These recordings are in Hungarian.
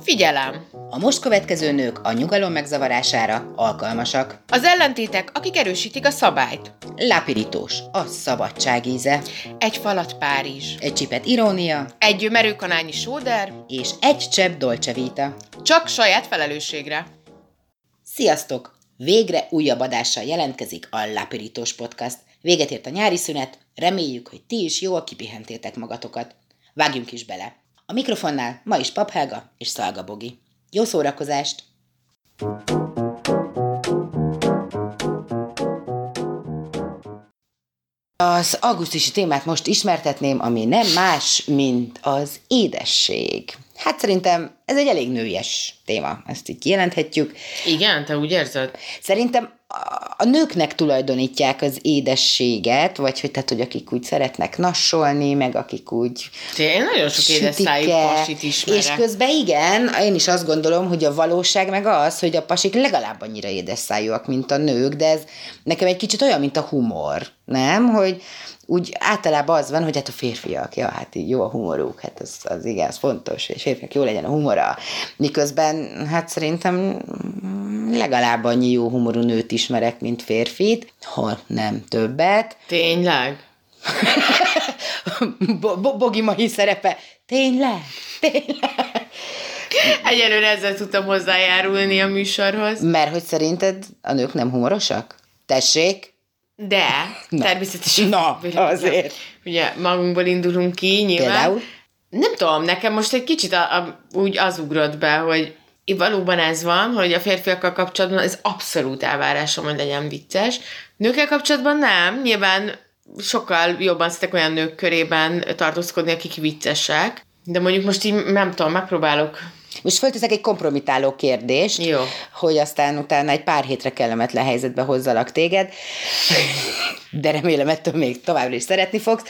Figyelem! A most következő nők a nyugalom megzavarására alkalmasak. Az ellentétek, akik erősítik a szabályt. Lápirítós, a szabadság íze. Egy falat Párizs. Egy csipet irónia. Egy merőkanányi sóder. És egy csepp dolce vita. Csak saját felelősségre. Sziasztok! Végre újabb adással jelentkezik a Lápirítós Podcast. Véget ért a nyári szünet, reméljük, hogy ti is jól kipihentétek magatokat. Vágjunk is bele! A mikrofonnál ma is Pap Helga és Szalga Bogi. Jó szórakozást! Az augusztusi témát most ismertetném, ami nem más, mint az édesség. Hát szerintem ez egy elég nőies téma, ezt így kijelenthetjük. Igen, te úgy érzed? Szerintem a nőknek tulajdonítják az édességet, vagy hogy, tehát, hogy akik úgy szeretnek nassolni, meg akik úgy Én nagyon sok édesszájú pasit ismerek. És közben igen, én is azt gondolom, hogy a valóság meg az, hogy a pasik legalább annyira édesszájúak, mint a nők, de ez nekem egy kicsit olyan, mint a humor, nem? Hogy úgy általában az van, hogy hát a férfiak, ja, hát így jó a humoruk, hát az, az igen, az fontos, hogy férfiak jó legyen a humora. Miközben, hát szerintem legalább annyi jó humorú nőt ismerek, mint férfit, ha nem többet. Tényleg? Bogi mai szerepe. Tényleg? Tényleg? Egyelőre ezzel tudtam hozzájárulni a műsorhoz. Mert hogy szerinted a nők nem humorosak? Tessék? De, Na. természetesen. Na, azért. Ugye magunkból indulunk ki, nyilván. Például? Nem tudom, nekem most egy kicsit a, a, úgy az ugrott be, hogy valóban ez van, hogy a férfiakkal kapcsolatban ez abszolút elvárásom, hogy legyen vicces. Nőkkel kapcsolatban nem, nyilván sokkal jobban szeretek olyan nők körében tartózkodni, akik viccesek, de mondjuk most így nem tudom, megpróbálok most fölteszek egy kompromitáló kérdést, Jó. hogy aztán utána egy pár hétre kellemetlen helyzetbe hozzalak téged, de remélem ettől még továbbra is szeretni fogsz.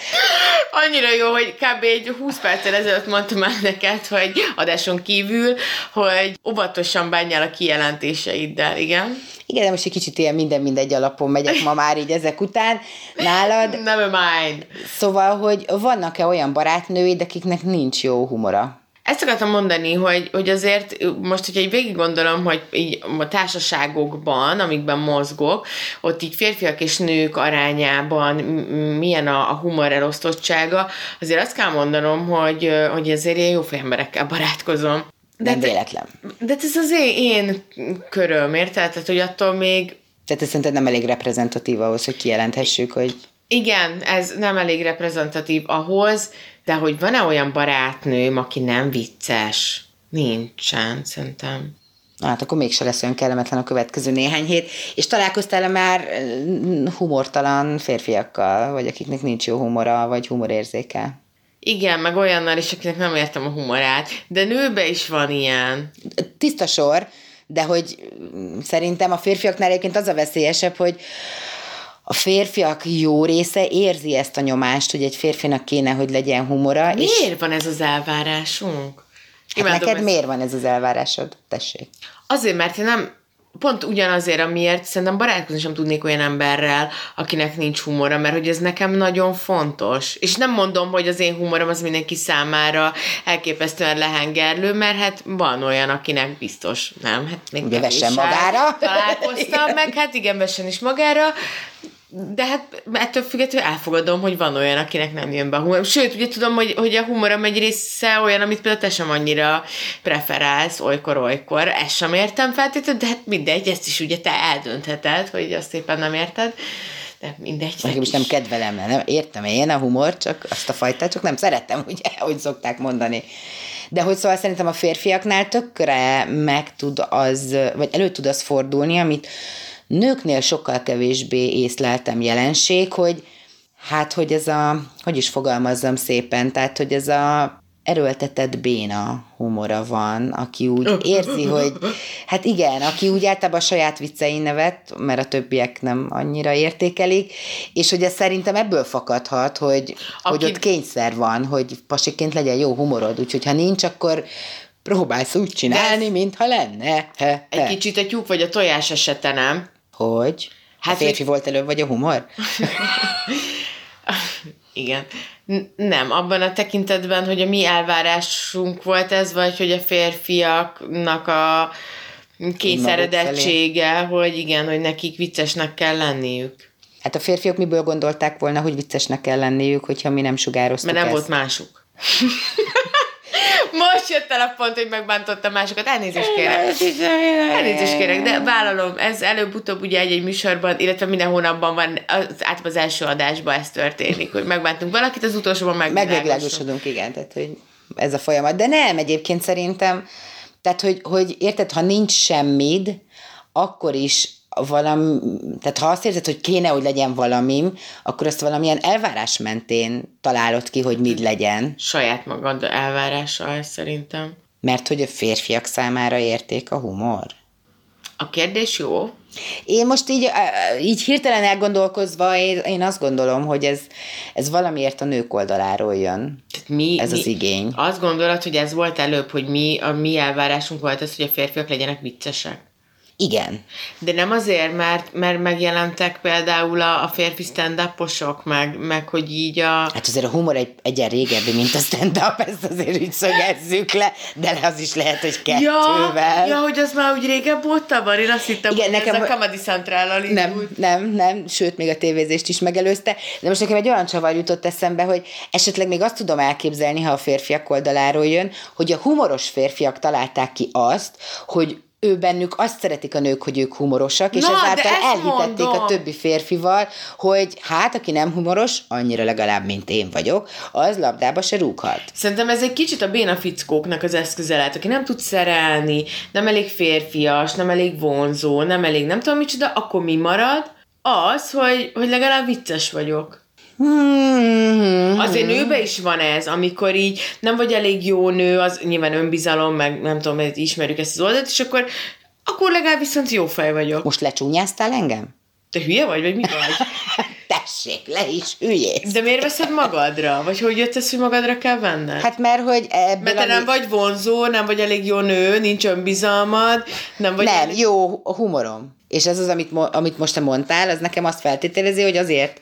Annyira jó, hogy kb. egy 20 perccel ezelőtt mondtam már neked, hogy adáson kívül, hogy óvatosan bánjál a kijelentéseiddel, igen? Igen, de most egy kicsit ilyen minden mindegy alapon megyek ma már így ezek után nálad. Never mind. Szóval, hogy vannak-e olyan barátnőid, akiknek nincs jó humora? Ezt akartam mondani, hogy, hogy azért most, hogyha így végig gondolom, hogy így a társaságokban, amikben mozgok, ott így férfiak és nők arányában milyen a, a humor elosztottsága, azért azt kell mondanom, hogy, hogy azért én jó emberekkel barátkozom. De nem véletlen. De ez az én, én köröm, érted? Tehát, hogy attól még... Tehát ez szerinted nem elég reprezentatív ahhoz, hogy kijelenthessük, hogy... Igen, ez nem elég reprezentatív ahhoz, de hogy van-e olyan barátnőm, aki nem vicces? Nincsen, szerintem. Hát akkor mégse lesz olyan kellemetlen a következő néhány hét. És találkoztál-e már humortalan férfiakkal, vagy akiknek nincs jó humora, vagy humorérzéke? Igen, meg olyannal is, akinek nem értem a humorát. De nőbe is van ilyen. Tiszta sor, de hogy szerintem a férfiaknál egyébként az a veszélyesebb, hogy a férfiak jó része érzi ezt a nyomást, hogy egy férfinak kéne, hogy legyen humora. Miért és... van ez az elvárásunk? Hát neked ezt. miért van ez az elvárásod? Tessék. Azért, mert én nem, pont ugyanazért, amiért szerintem barátkozni sem tudnék olyan emberrel, akinek nincs humora, mert hogy ez nekem nagyon fontos. És nem mondom, hogy az én humorom az mindenki számára elképesztően lehengerlő, mert hát van olyan, akinek biztos nem. Hát még Ugye vessen magára. Találkoztam meg, hát igen, vessen is magára, de hát ettől függetlenül elfogadom, hogy van olyan, akinek nem jön be a humor. Sőt, ugye tudom, hogy, hogy a humorom egy része olyan, amit például te sem annyira preferálsz, olykor-olykor. Ezt sem értem feltétlenül, de hát mindegy, ezt is ugye te eldöntheted, hogy azt éppen nem érted. De mindegy. Nekem is nem kedvelem, nem értem én a humor, csak azt a fajtát, csak nem szerettem, ugye, hogy szokták mondani. De hogy szóval szerintem a férfiaknál tökre meg tud az, vagy elő tud az fordulni, amit Nőknél sokkal kevésbé észleltem jelenség, hogy hát, hogy ez a, hogy is fogalmazzam szépen, tehát, hogy ez a erőltetett béna humora van, aki úgy érzi, hogy hát igen, aki úgy általában a saját viccein nevet, mert a többiek nem annyira értékelik, és hogy ez szerintem ebből fakadhat, hogy, aki... hogy ott kényszer van, hogy pasiként legyen jó humorod, úgyhogy ha nincs, akkor próbálsz úgy csinálni, mintha lenne. He, he. Egy kicsit a tyúk vagy a tojás esete, nem? Hogy? Hát a férfi volt előbb, vagy a humor? Igen. Nem, abban a tekintetben, hogy a mi elvárásunk volt ez, vagy hogy a férfiaknak a kényszeredettsége, hogy igen, hogy nekik viccesnek kell lenniük. Hát a férfiak miből gondolták volna, hogy viccesnek kell lenniük, hogyha mi nem sugároztuk Mert nem ezt? volt másuk. Most jött el a pont, hogy megbántottam másokat. Elnézést kérek. Elnézést kérek, de vállalom, ez előbb-utóbb ugye egy-egy műsorban, illetve minden hónapban van, az, általában az első adásban ez történik, hogy megbántunk valakit, az utolsóban megvilágosodunk. Igen, tehát hogy ez a folyamat. De nem, egyébként szerintem, tehát hogy, hogy érted, ha nincs semmid, akkor is valami, tehát ha azt érzed, hogy kéne, hogy legyen valamim, akkor azt valamilyen elvárás mentén találod ki, hogy mit legyen. Saját magad elvárása ez szerintem. Mert hogy a férfiak számára érték a humor. A kérdés jó. Én most így, így hirtelen elgondolkozva, én, én azt gondolom, hogy ez, ez valamiért a nők oldaláról jön. Tehát mi, Ez mi, az igény. Azt gondolod, hogy ez volt előbb, hogy mi, a mi elvárásunk volt az, hogy a férfiak legyenek viccesek. Igen. De nem azért, mert, mert megjelentek például a, a férfi stand meg, meg hogy így a... Hát azért a humor egy, egyen régebbi, mint a stand-up, ezt azért így szögezzük le, de az is lehet, hogy kettővel. Ja, ja, hogy az már úgy régebb óta van, én azt hittem, Igen, hogy nekem- ez a Comedy central Nem, nem, nem, sőt, még a tévézést is megelőzte. De most nekem egy olyan csavar jutott eszembe, hogy esetleg még azt tudom elképzelni, ha a férfiak oldaláról jön, hogy a humoros férfiak találták ki azt, hogy ő bennük azt szeretik a nők, hogy ők humorosak, és Na, ezáltal elhitették a mondom. többi férfival, hogy hát, aki nem humoros, annyira legalább, mint én vagyok, az labdába se rúghat. Szerintem ez egy kicsit a béna fickóknak az eszköze lehet, aki nem tud szerelni, nem elég férfias, nem elég vonzó, nem elég nem tudom micsoda, akkor mi marad? Az, hogy, hogy legalább vicces vagyok. Hmm. Azért nőbe is van ez, amikor így nem vagy elég jó nő, az nyilván önbizalom, meg nem tudom, hogy ismerjük ezt az oldalt, és akkor, akkor legalább viszont jó fej vagyok. Most lecsúnyáztál engem? Te hülye vagy, vagy mi vagy? Tessék, le is üljész. De miért veszed magadra? Vagy hogy jött ez, hogy magadra kell venned? Hát mert hogy ebből Mert te nem vagy vonzó, nem vagy elég jó nő, nincs önbizalmad, nem vagy... Nem, elég... jó a humorom. És ez az, amit, mo- amit most te mondtál, az nekem azt feltételezi, hogy azért,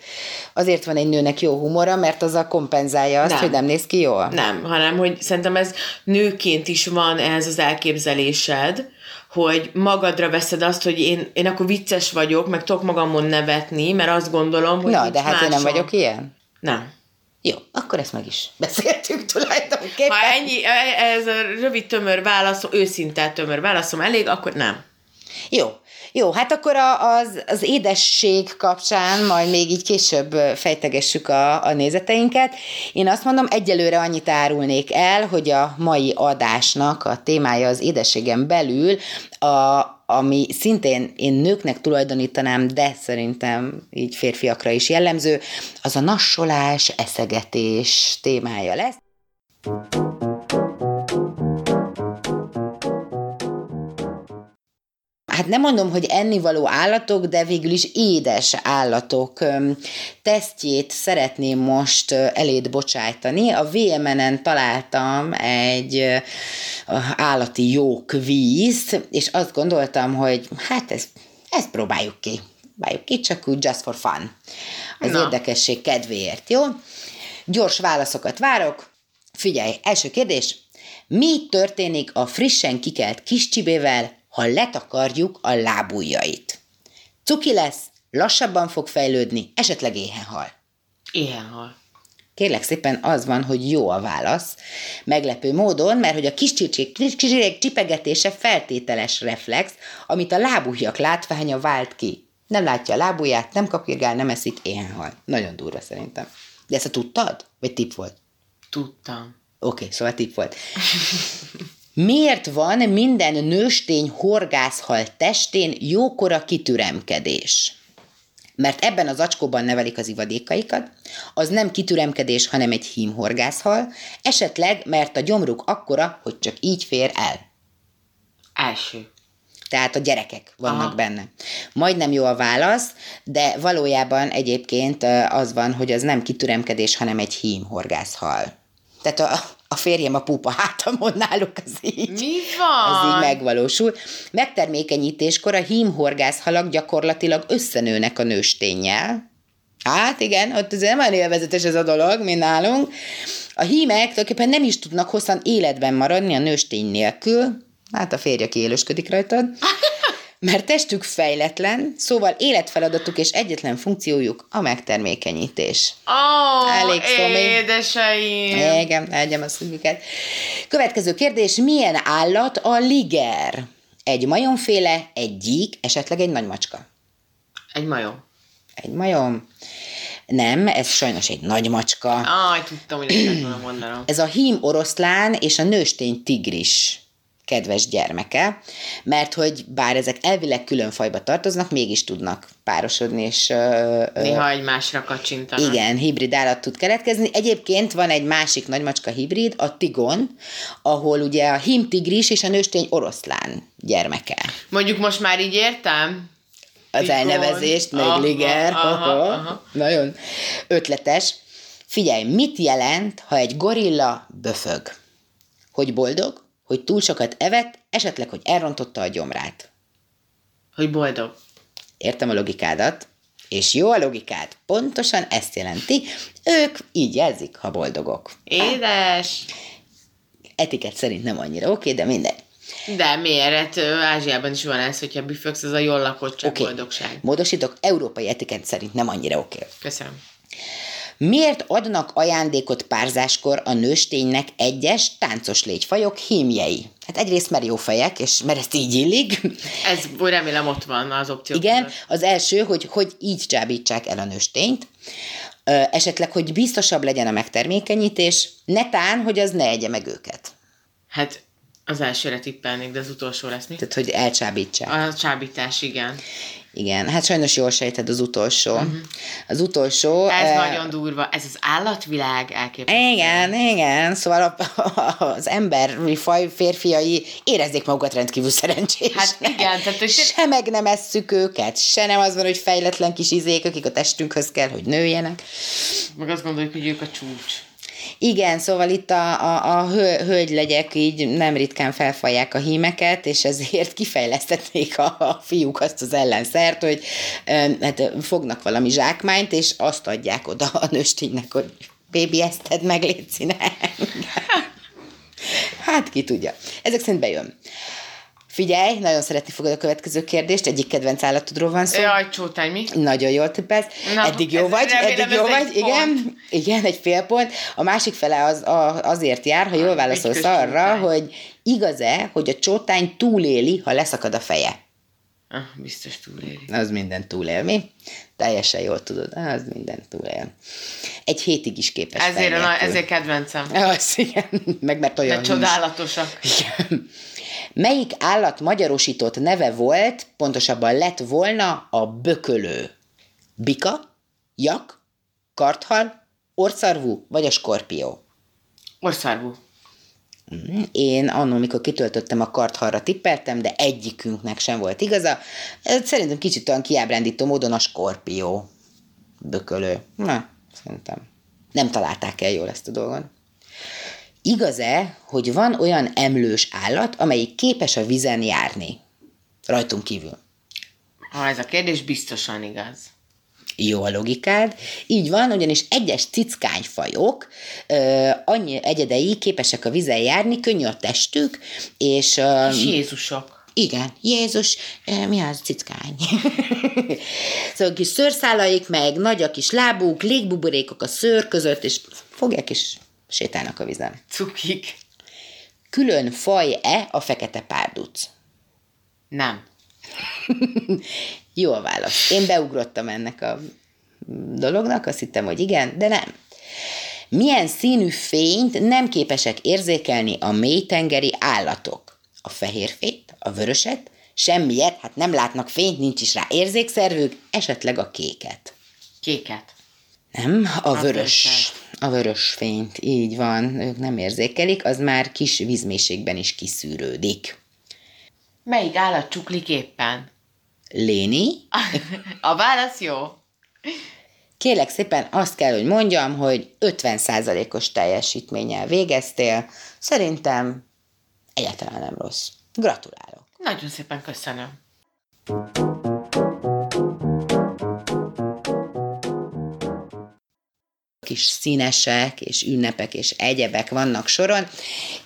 azért van egy nőnek jó humora, mert az a kompenzálja azt, Nem. hogy nem néz ki jól. Nem, hanem hogy szerintem ez nőként is van ez az elképzelésed, hogy magadra veszed azt, hogy én, én akkor vicces vagyok, meg tudok magamon nevetni, mert azt gondolom, hogy Na, de hát én nem vagyok ilyen. Nem. Jó, akkor ezt meg is beszéltük tulajdonképpen. Ha ennyi, e- ez a rövid tömör válaszom, őszinte tömör válaszom elég, akkor nem. Jó, jó, hát akkor a, az, az édesség kapcsán majd még így később fejtegessük a, a nézeteinket. Én azt mondom, egyelőre annyit árulnék el, hogy a mai adásnak a témája az édességen belül, a, ami szintén én nőknek tulajdonítanám, de szerintem így férfiakra is jellemző, az a nassolás, eszegetés témája lesz. Hát nem mondom, hogy ennivaló állatok, de végül is édes állatok tesztjét szeretném most eléd bocsájtani. A VMN-en találtam egy állati jó kvíz, és azt gondoltam, hogy hát ezt, ezt próbáljuk ki. Próbáljuk ki, csak úgy just for fun. Az Na. érdekesség kedvéért, jó? Gyors válaszokat várok. Figyelj, első kérdés. Mi történik a frissen kikelt kis csibével, ha letakarjuk a lábujjait? Cuki lesz, lassabban fog fejlődni, esetleg éhen hal. Ilyen hal. Kérlek szépen az van, hogy jó a válasz. Meglepő módon, mert hogy a kis csircsék csipegetése feltételes reflex, amit a lábujjak látványa vált ki. Nem látja a lábujját, nem kapirgál, nem eszik, éhen hal. Nagyon durva szerintem. De ezt a tudtad? Vagy tip volt? Tudtam. Oké, okay, szóval tip volt. Miért van minden nőstény horgászhal testén jókora kitüremkedés? Mert ebben az acskóban nevelik az ivadékaikat, az nem kitüremkedés, hanem egy hímhorgászhal, esetleg mert a gyomruk akkora, hogy csak így fér el. Első. Tehát a gyerekek vannak Aha. benne. Majdnem jó a válasz, de valójában egyébként az van, hogy az nem kitüremkedés, hanem egy hímhorgászhal. Tehát a, a férjem a pupa hátamon náluk az így. Mi van? Az így megvalósul. Megtermékenyítéskor a hímhorgászhalak gyakorlatilag összenőnek a nősténnyel, Hát igen, ott azért nem olyan élvezetes ez a dolog, mint nálunk. A hímek tulajdonképpen nem is tudnak hosszan életben maradni a nőstény nélkül, hát a férje kiélősködik rajtad, mert testük fejletlen, szóval életfeladatuk és egyetlen funkciójuk a megtermékenyítés. Oh, Elég szomi. édeseim! Igen, egyem a szügiket. Következő kérdés, milyen állat a liger? Egy majomféle, egy gyík, esetleg egy nagy macska. Egy majom. Egy majom. Nem, ez sajnos egy nagy macska. Aj, tudtam, hogy ezt mondanom. Ez a hím oroszlán és a nőstény tigris kedves gyermeke, mert hogy bár ezek elvileg külön fajba tartoznak, mégis tudnak párosodni, és... Néha egymásra kacsintanak. Igen, hibrid állat tud keletkezni. Egyébként van egy másik nagymacska hibrid, a tigon, ahol ugye a hím tigris és a nőstény oroszlán gyermeke. Mondjuk most már így értem? Az tigon. elnevezést, meg aha, liger. Aha, aha, aha. Nagyon ötletes. Figyelj, mit jelent, ha egy gorilla böfög? Hogy boldog? Hogy túl sokat evett, esetleg, hogy elrontotta a gyomrát. Hogy boldog. Értem a logikádat, és jó a logikád. Pontosan ezt jelenti. Ők így jelzik, ha boldogok. Édes! Etiket szerint nem annyira oké, de minden. De miért? Hát, Ázsiában is van ez, hogyha büfögsz, az a jól lakottság, okay. boldogság. Módosítok, európai etiket szerint nem annyira oké. Köszönöm. Miért adnak ajándékot párzáskor a nősténynek egyes táncos légyfajok hímjei? Hát egyrészt mert jó fejek, és mert ezt így illik. Ez remélem ott van az opció. Igen, az első, hogy hogy így csábítsák el a nőstényt, esetleg, hogy biztosabb legyen a megtermékenyítés, netán, hogy az ne egye meg őket. Hát az elsőre tippelnék, de az utolsó lesz mi? Tehát, hogy elcsábítsák. A csábítás, igen. Igen, hát sajnos jól sejted az utolsó. Uh-huh. Az utolsó... Ez uh, nagyon durva, ez az állatvilág elképesztő. Igen, igen, szóval a, a, az emberi faj férfiai érezzék magukat rendkívül szerencsés. Hát igen, tehát hogy... Se meg nem esszük őket, se nem az van, hogy fejletlen kis izék, akik a testünkhöz kell, hogy nőjenek. Meg azt gondoljuk, hogy ők a csúcs. Igen, szóval itt a, a, a hölgylegyek így nem ritkán felfalják a hímeket, és ezért kifejlesztették a, a fiúk azt az ellenszert, hogy hát fognak valami zsákmányt, és azt adják oda a nősténynek, hogy bébi, ezt tedd meg, légy Hát ki tudja. Ezek szerint bejön. Figyelj, nagyon szeretni fogod a következő kérdést, egyik kedvenc állatodról van szó. Jaj, csótány, mi? Nagyon jól tippelsz. Na, eddig jó vagy, eddig jó vagy, igen, igen, egy fél pont. A másik fele az, a, azért jár, ha jól válaszolsz arra, hogy igaz-e, hogy a csótány túléli, ha leszakad a feje? Ah, biztos túléli. Az minden túlél, mi? Teljesen jól tudod, az minden túlél. Egy hétig is képes Ezért, na, ezért kedvencem. Az, igen, meg mert olyan De csodálatosak. Igen. Melyik állat magyarosított neve volt, pontosabban lett volna a bökölő? Bika, jak, karthal, orszarvú vagy a skorpió? Orszarvú. Mm, én annól, mikor kitöltöttem a karthalra tippeltem, de egyikünknek sem volt igaza. Szerintem kicsit olyan kiábrándító módon a skorpió bökölő. Na, szerintem nem találták el jól ezt a dolgot. Igaz-e, hogy van olyan emlős állat, amelyik képes a vizen járni? Rajtunk kívül. Ha ez a kérdés biztosan igaz. Jó a logikád. Így van, ugyanis egyes cickányfajok ö, annyi egyedei képesek a vizen járni, könnyű a testük, és... Ö, és Jézusok. Igen, Jézus, mi az cickány? szóval kis szőrszálaik, meg nagy a kis lábuk, légbuborékok a szőr között, és fogják is sétálnak a vizen. Cukik. Külön faj-e a fekete párduc? Nem. Jó a válasz. Én beugrottam ennek a dolognak, azt hittem, hogy igen, de nem. Milyen színű fényt nem képesek érzékelni a mélytengeri állatok? A fehér fényt, a vöröset, semmiet, hát nem látnak fényt, nincs is rá érzékszervük, esetleg a kéket. Kéket. Nem, a, a vörös. A vörös fényt, így van, ők nem érzékelik, az már kis vízmélységben is kiszűrődik. Melyik állat csuklik éppen? Léni. A válasz jó. Kélek szépen azt kell, hogy mondjam, hogy 50%-os teljesítménnyel végeztél. Szerintem egyáltalán nem rossz. Gratulálok. Nagyon szépen köszönöm. Kis színesek, és ünnepek, és egyebek vannak soron,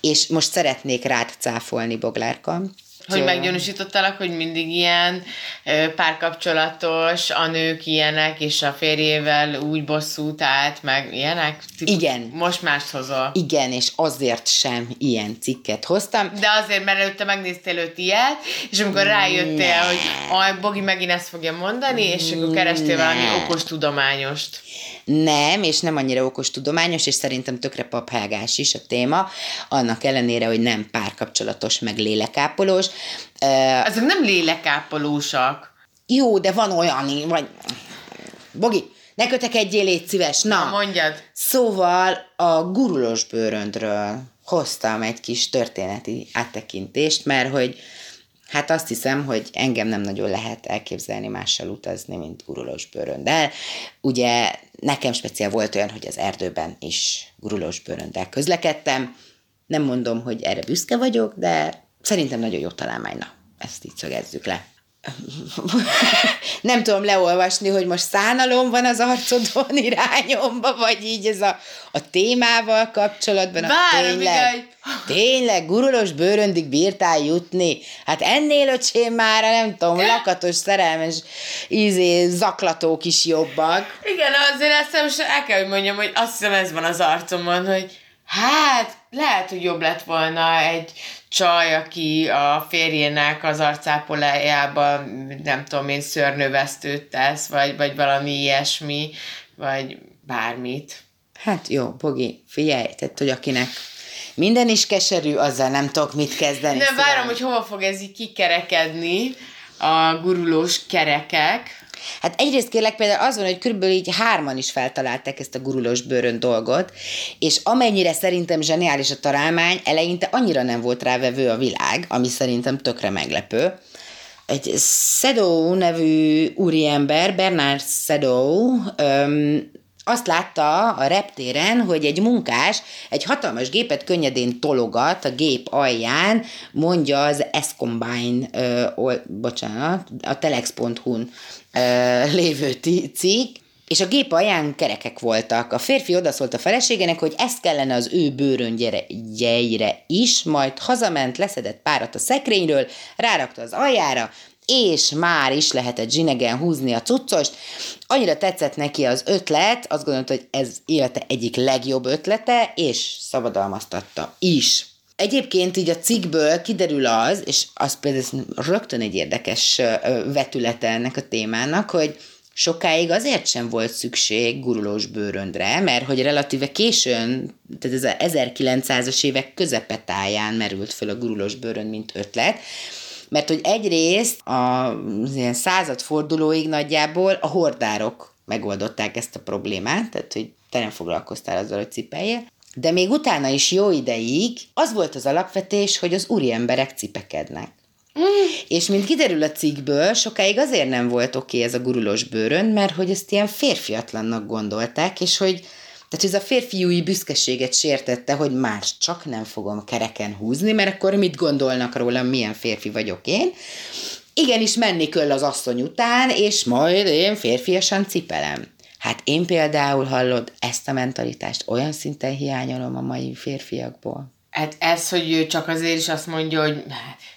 és most szeretnék rád cáfolni, Boglárka, hogy meggyanúsítottalak, hogy mindig ilyen párkapcsolatos, a nők ilyenek, és a férjével úgy bosszút állt, meg ilyenek? Típus, Igen. Most mást hozol. Igen, és azért sem ilyen cikket hoztam. De azért, mert előtte megnéztél őt ilyet, és amikor rájöttél, ne. hogy aj, Bogi megint ezt fogja mondani, és akkor kerestél valami okos tudományost. Nem, és nem annyira okos tudományos, és szerintem tökre paphágás is a téma, annak ellenére, hogy nem párkapcsolatos, meg lélekápolós. Ezek nem lélekápolósak. Jó, de van olyan, vagy... Bogi, ne kötekedjél, légy szíves. Na, Na mondjad. Szóval a gurulós bőröndről hoztam egy kis történeti áttekintést, mert hogy Hát azt hiszem, hogy engem nem nagyon lehet elképzelni mással utazni, mint gurulós bőröndel. Ugye nekem speciál volt olyan, hogy az erdőben is gurulós bőröndel közlekedtem. Nem mondom, hogy erre büszke vagyok, de szerintem nagyon jó találmány. Na, ezt így szögezzük le. nem tudom leolvasni, hogy most szánalom van az arcodon irányomba, vagy így ez a, a témával kapcsolatban. Vár, tényleg, tényleg, gurulós bőröndig bírtál jutni. Hát ennél öcsém már, nem tudom, lakatos, szerelmes ízé, zaklatók is jobbak. Igen, azért ezt most el kell, hogy mondjam, hogy azt hiszem ez van az arcomon, hogy hát lehet, hogy jobb lett volna egy csaj, aki a férjének az arcápolájában, nem tudom én, szörnövesztőt tesz, vagy, vagy valami ilyesmi, vagy bármit. Hát jó, Bogi, figyelj, tehát, hogy akinek minden is keserű, azzal nem tudok mit kezdeni. Nem, várom, hogy hova fog ez így kikerekedni, a gurulós kerekek. Hát egyrészt kérlek például az van, hogy körülbelül így hárman is feltalálták ezt a gurulós bőrön dolgot, és amennyire szerintem zseniális a találmány, eleinte annyira nem volt rávevő a világ, ami szerintem tökre meglepő. Egy Szedó nevű úriember, Bernard Szedó, azt látta a reptéren, hogy egy munkás egy hatalmas gépet könnyedén tologat a gép alján, mondja az Escombine, ö, bocsánat, a telex.hu-n lévő cikk, és a gép alján kerekek voltak. A férfi odaszólt a feleségének, hogy ezt kellene az ő bőröngyeire is, majd hazament, leszedett párat a szekrényről, rárakta az aljára, és már is lehetett zsinegen húzni a cuccost. Annyira tetszett neki az ötlet, azt gondolta, hogy ez élete egyik legjobb ötlete, és szabadalmaztatta is. Egyébként így a cikkből kiderül az, és az például rögtön egy érdekes vetülete ennek a témának, hogy sokáig azért sem volt szükség gurulós bőröndre, mert hogy relatíve későn, tehát ez a 1900-as évek közepetáján merült föl a gurulós bőrönd, mint ötlet, mert hogy egyrészt az ilyen századfordulóig nagyjából a hordárok megoldották ezt a problémát, tehát hogy te nem foglalkoztál azzal, hogy cipelje, de még utána is jó ideig az volt az alapvetés, hogy az úri emberek cipekednek. Mm. És mint kiderül a cikkből, sokáig azért nem volt oké okay ez a gurulós bőrön, mert hogy ezt ilyen férfiatlannak gondolták, és hogy tehát ez a férfiúi büszkeséget sértette, hogy már csak nem fogom kereken húzni, mert akkor mit gondolnak rólam, milyen férfi vagyok én. Igenis menni kell az asszony után, és majd én férfiasan cipelem. Hát én például hallod, ezt a mentalitást olyan szinten hiányolom a mai férfiakból. Hát ez, hogy ő csak azért is azt mondja, hogy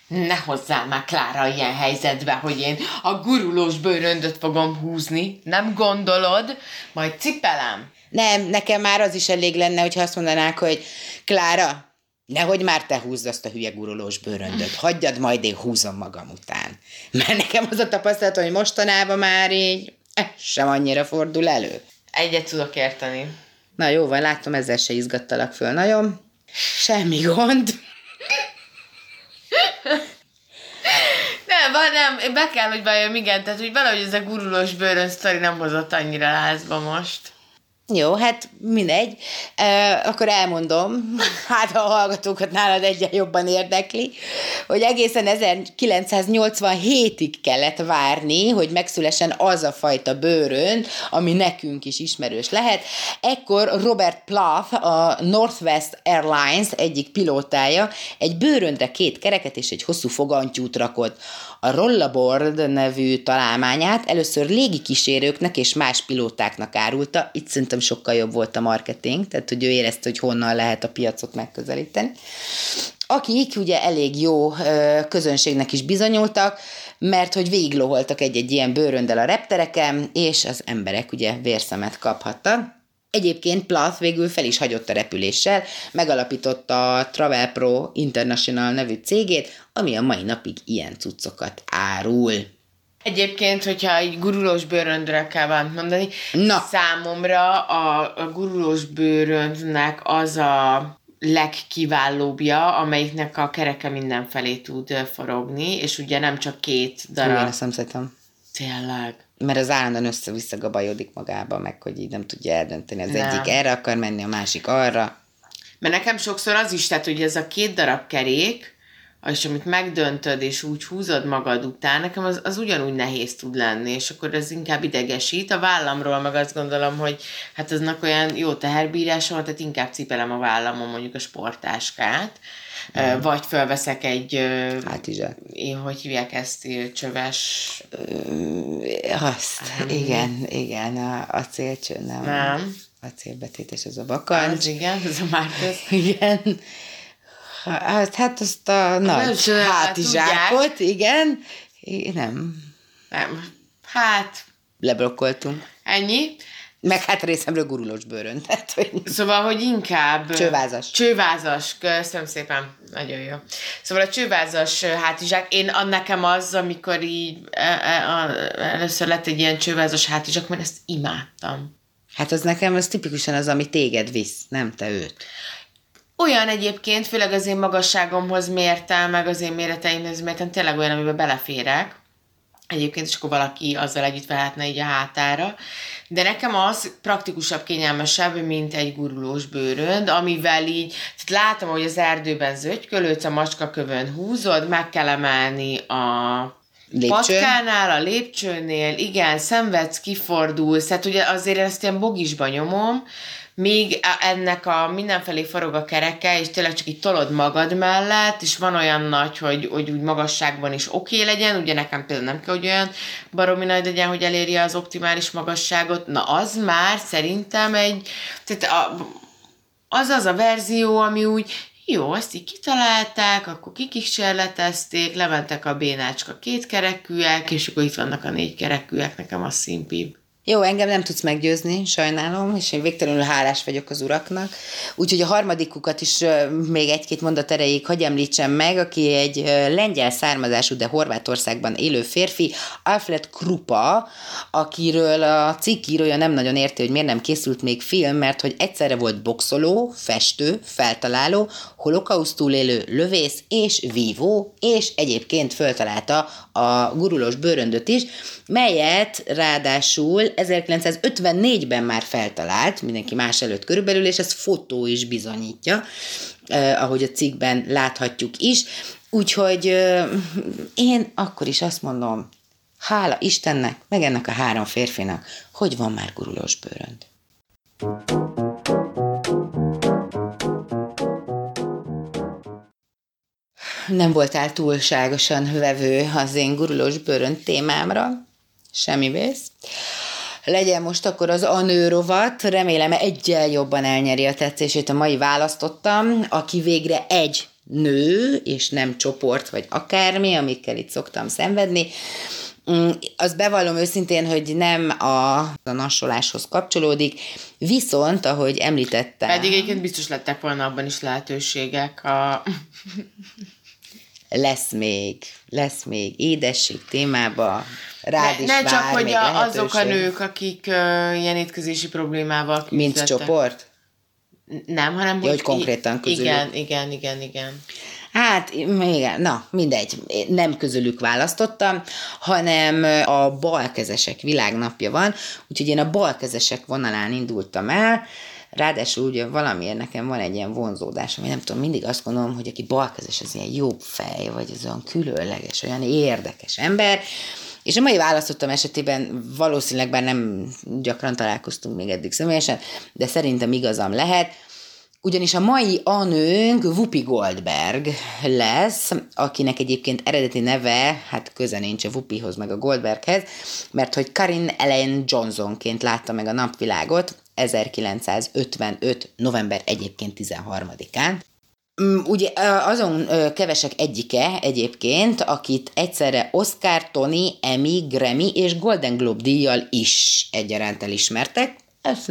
ne hozzál már Klára ilyen helyzetbe, hogy én a gurulós bőröndöt fogom húzni. Nem gondolod? Majd cipelem. Nem, nekem már az is elég lenne, hogyha azt mondanák, hogy Klára, nehogy már te húzd azt a hülye gurulós bőröndöt, hagyjad, majd én húzom magam után. Mert nekem az a tapasztalat, hogy mostanában már így ez sem annyira fordul elő. Egyet tudok érteni. Na jó van, látom, ezzel se izgattalak föl nagyon. Semmi gond. Nem, nem, be kell, hogy bejön, igen, tehát hogy valahogy ez a gurulós bőrön sztori nem hozott annyira lázba most. Jó, hát mindegy. E, akkor elmondom, hát a hallgatókat nálad egyen jobban érdekli, hogy egészen 1987-ig kellett várni, hogy megszülessen az a fajta bőrön, ami nekünk is ismerős lehet. Ekkor Robert Plath, a Northwest Airlines egyik pilótája egy bőrönre két kereket és egy hosszú fogantyút rakott. A Rollaboard nevű találmányát először légikísérőknek és más pilótáknak árulta, itt szerintem sokkal jobb volt a marketing, tehát hogy ő érezte, hogy honnan lehet a piacot megközelíteni. Akik ugye elég jó közönségnek is bizonyultak, mert hogy végigloholtak egy-egy ilyen bőröndel a reptereken, és az emberek ugye vérszemet kaphattak. Egyébként Plath végül fel is hagyott a repüléssel, megalapította a Travel Pro International nevű cégét, ami a mai napig ilyen cuccokat árul. Egyébként, hogyha egy gurulós bőröndre kell valamit mondani, Na. számomra a, a gurulós bőröndnek az a legkiválóbbja, amelyiknek a kereke mindenfelé tud forogni, és ugye nem csak két darab. Én ezt nem. Tényleg. Mert az állandóan össze-vissza gabajodik magába, meg hogy így nem tudja eldönteni. Az nem. egyik erre akar menni, a másik arra. Mert nekem sokszor az is, tehát hogy ez a két darab kerék, és amit megdöntöd, és úgy húzod magad után, nekem az, az ugyanúgy nehéz tud lenni, és akkor ez inkább idegesít. A vállamról meg azt gondolom, hogy hát aznak olyan jó teherbírás van, tehát inkább cipelem a vállamon mondjuk a sportáskát, mm. vagy felveszek egy... Hátizsák. Én hogy hívják ezt? Csöves... Azt, um, igen, igen, a, a célcső, nem. Nem. A célbetétes az a bakancs. Az igen, ez a Márkusz. igen. Hát, hát azt a nagy hátizsákot, igen. Én nem. Nem. Hát. Leblokkoltunk. Ennyi. Meg hát részemről gurulós bőrön. Tehát, hogy... Szóval, hogy inkább... Csővázas. Csővázas, köszönöm szépen. Nagyon jó. Szóval a csővázas hátizsák, én a nekem az, amikor így e, e, először lett egy ilyen csővázas hátizsák, mert ezt imádtam. Hát az nekem az tipikusan az, ami téged visz, nem te őt. Olyan egyébként, főleg az én magasságomhoz mértem, meg az én méreteimhez mértem, tényleg olyan, amiben beleférek. Egyébként is akkor valaki azzal együtt vehetne így a hátára. De nekem az praktikusabb, kényelmesebb, mint egy gurulós bőrönd, amivel így, tehát látom, hogy az erdőben zögykölődsz, a macskakövön húzod, meg kell emelni a Lépcső. patkánál, a lépcsőnél, igen, szenvedsz, kifordulsz, tehát ugye azért ezt ilyen bogisba nyomom, még ennek a mindenfelé forog a kereke, és tényleg csak így tolod magad mellett, és van olyan nagy, hogy, hogy úgy magasságban is oké okay legyen, ugye nekem például nem kell, hogy olyan baromi nagy legyen, hogy elérje az optimális magasságot, na az már szerintem egy, tehát a, az az a verzió, ami úgy jó, ezt így kitalálták, akkor kikísérletezték, lementek a bénácska kétkerekűek, és akkor itt vannak a négykerekűek, nekem az szimpibb. Jó, engem nem tudsz meggyőzni, sajnálom, és én végtelenül hálás vagyok az uraknak. Úgyhogy a harmadikukat is még egy-két mondat erejéig hagy említsem meg, aki egy lengyel származású, de Horvátországban élő férfi, Alfred Krupa, akiről a cikk írója nem nagyon érti, hogy miért nem készült még film, mert hogy egyszerre volt boxoló, festő, feltaláló, holokausztul élő lövész és vívó, és egyébként föltalálta a gurulós bőröndöt is, melyet ráadásul 1954-ben már feltalált, mindenki más előtt körülbelül, és ez fotó is bizonyítja, eh, ahogy a cikkben láthatjuk is. Úgyhogy én akkor is azt mondom, hála Istennek, meg ennek a három férfinak, hogy van már gurulós bőrönd. Nem voltál túlságosan vevő az én gurulós bőrönd témámra, semmi vész legyen most akkor az a rovat, remélem egyel jobban elnyeri a tetszését a mai választottam, aki végre egy nő, és nem csoport, vagy akármi, amikkel itt szoktam szenvedni. Mm, az bevallom őszintén, hogy nem a, a nassoláshoz kapcsolódik, viszont, ahogy említettem... Pedig egyébként biztos lettek volna abban is lehetőségek a... lesz még, lesz még édesség témába, rád ne, is ne vár csak, hogy a, azok a nők, akik uh, ilyen étkezési problémával küzdettek. Mint csoport? Nem, hanem ja, hogy konkrétan közülük. Igen, igen, igen, igen. Hát, igen, na, mindegy, nem közülük választottam, hanem a balkezesek világnapja van, úgyhogy én a balkezesek vonalán indultam el, Ráadásul ugye valamiért nekem van egy ilyen vonzódás, ami nem tudom, mindig azt gondolom, hogy aki balkezes, az ilyen jobb fej, vagy az olyan különleges, olyan érdekes ember, és a mai választottam esetében valószínűleg bár nem gyakran találkoztunk még eddig személyesen, de szerintem igazam lehet, ugyanis a mai anőnk Whoopi Goldberg lesz, akinek egyébként eredeti neve, hát köze nincs a Whoopihoz meg a Goldberghez, mert hogy Karin Ellen Johnsonként látta meg a napvilágot, 1955. november egyébként 13-án. Mm, ugye azon kevesek egyike egyébként, akit egyszerre Oscar, Tony, Emmy, Grammy és Golden Globe díjjal is egyaránt elismertek. Ez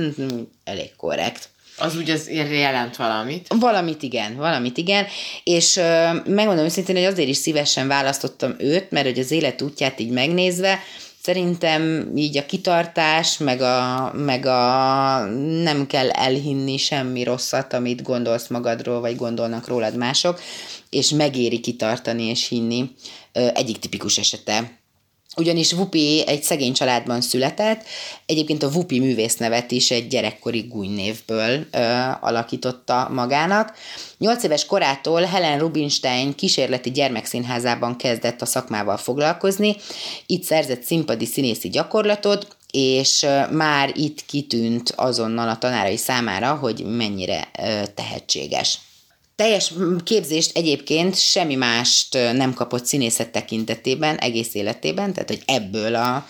elég korrekt. Az úgy az jelent valamit. Valamit igen, valamit igen, és uh, megmondom őszintén, hogy azért is szívesen választottam őt, mert hogy az élet útját így megnézve, Szerintem így a kitartás, meg a, meg a nem kell elhinni semmi rosszat, amit gondolsz magadról, vagy gondolnak rólad mások, és megéri kitartani és hinni. Egyik tipikus esete ugyanis Vupi egy szegény családban született, egyébként a Vupi művésznevet is egy gyerekkori gúnynévből ö, alakította magának. Nyolc éves korától Helen Rubinstein kísérleti gyermekszínházában kezdett a szakmával foglalkozni, itt szerzett színpadi színészi gyakorlatot, és már itt kitűnt azonnal a tanárai számára, hogy mennyire tehetséges. Teljes képzést egyébként semmi mást nem kapott színészet tekintetében egész életében, tehát hogy ebből a,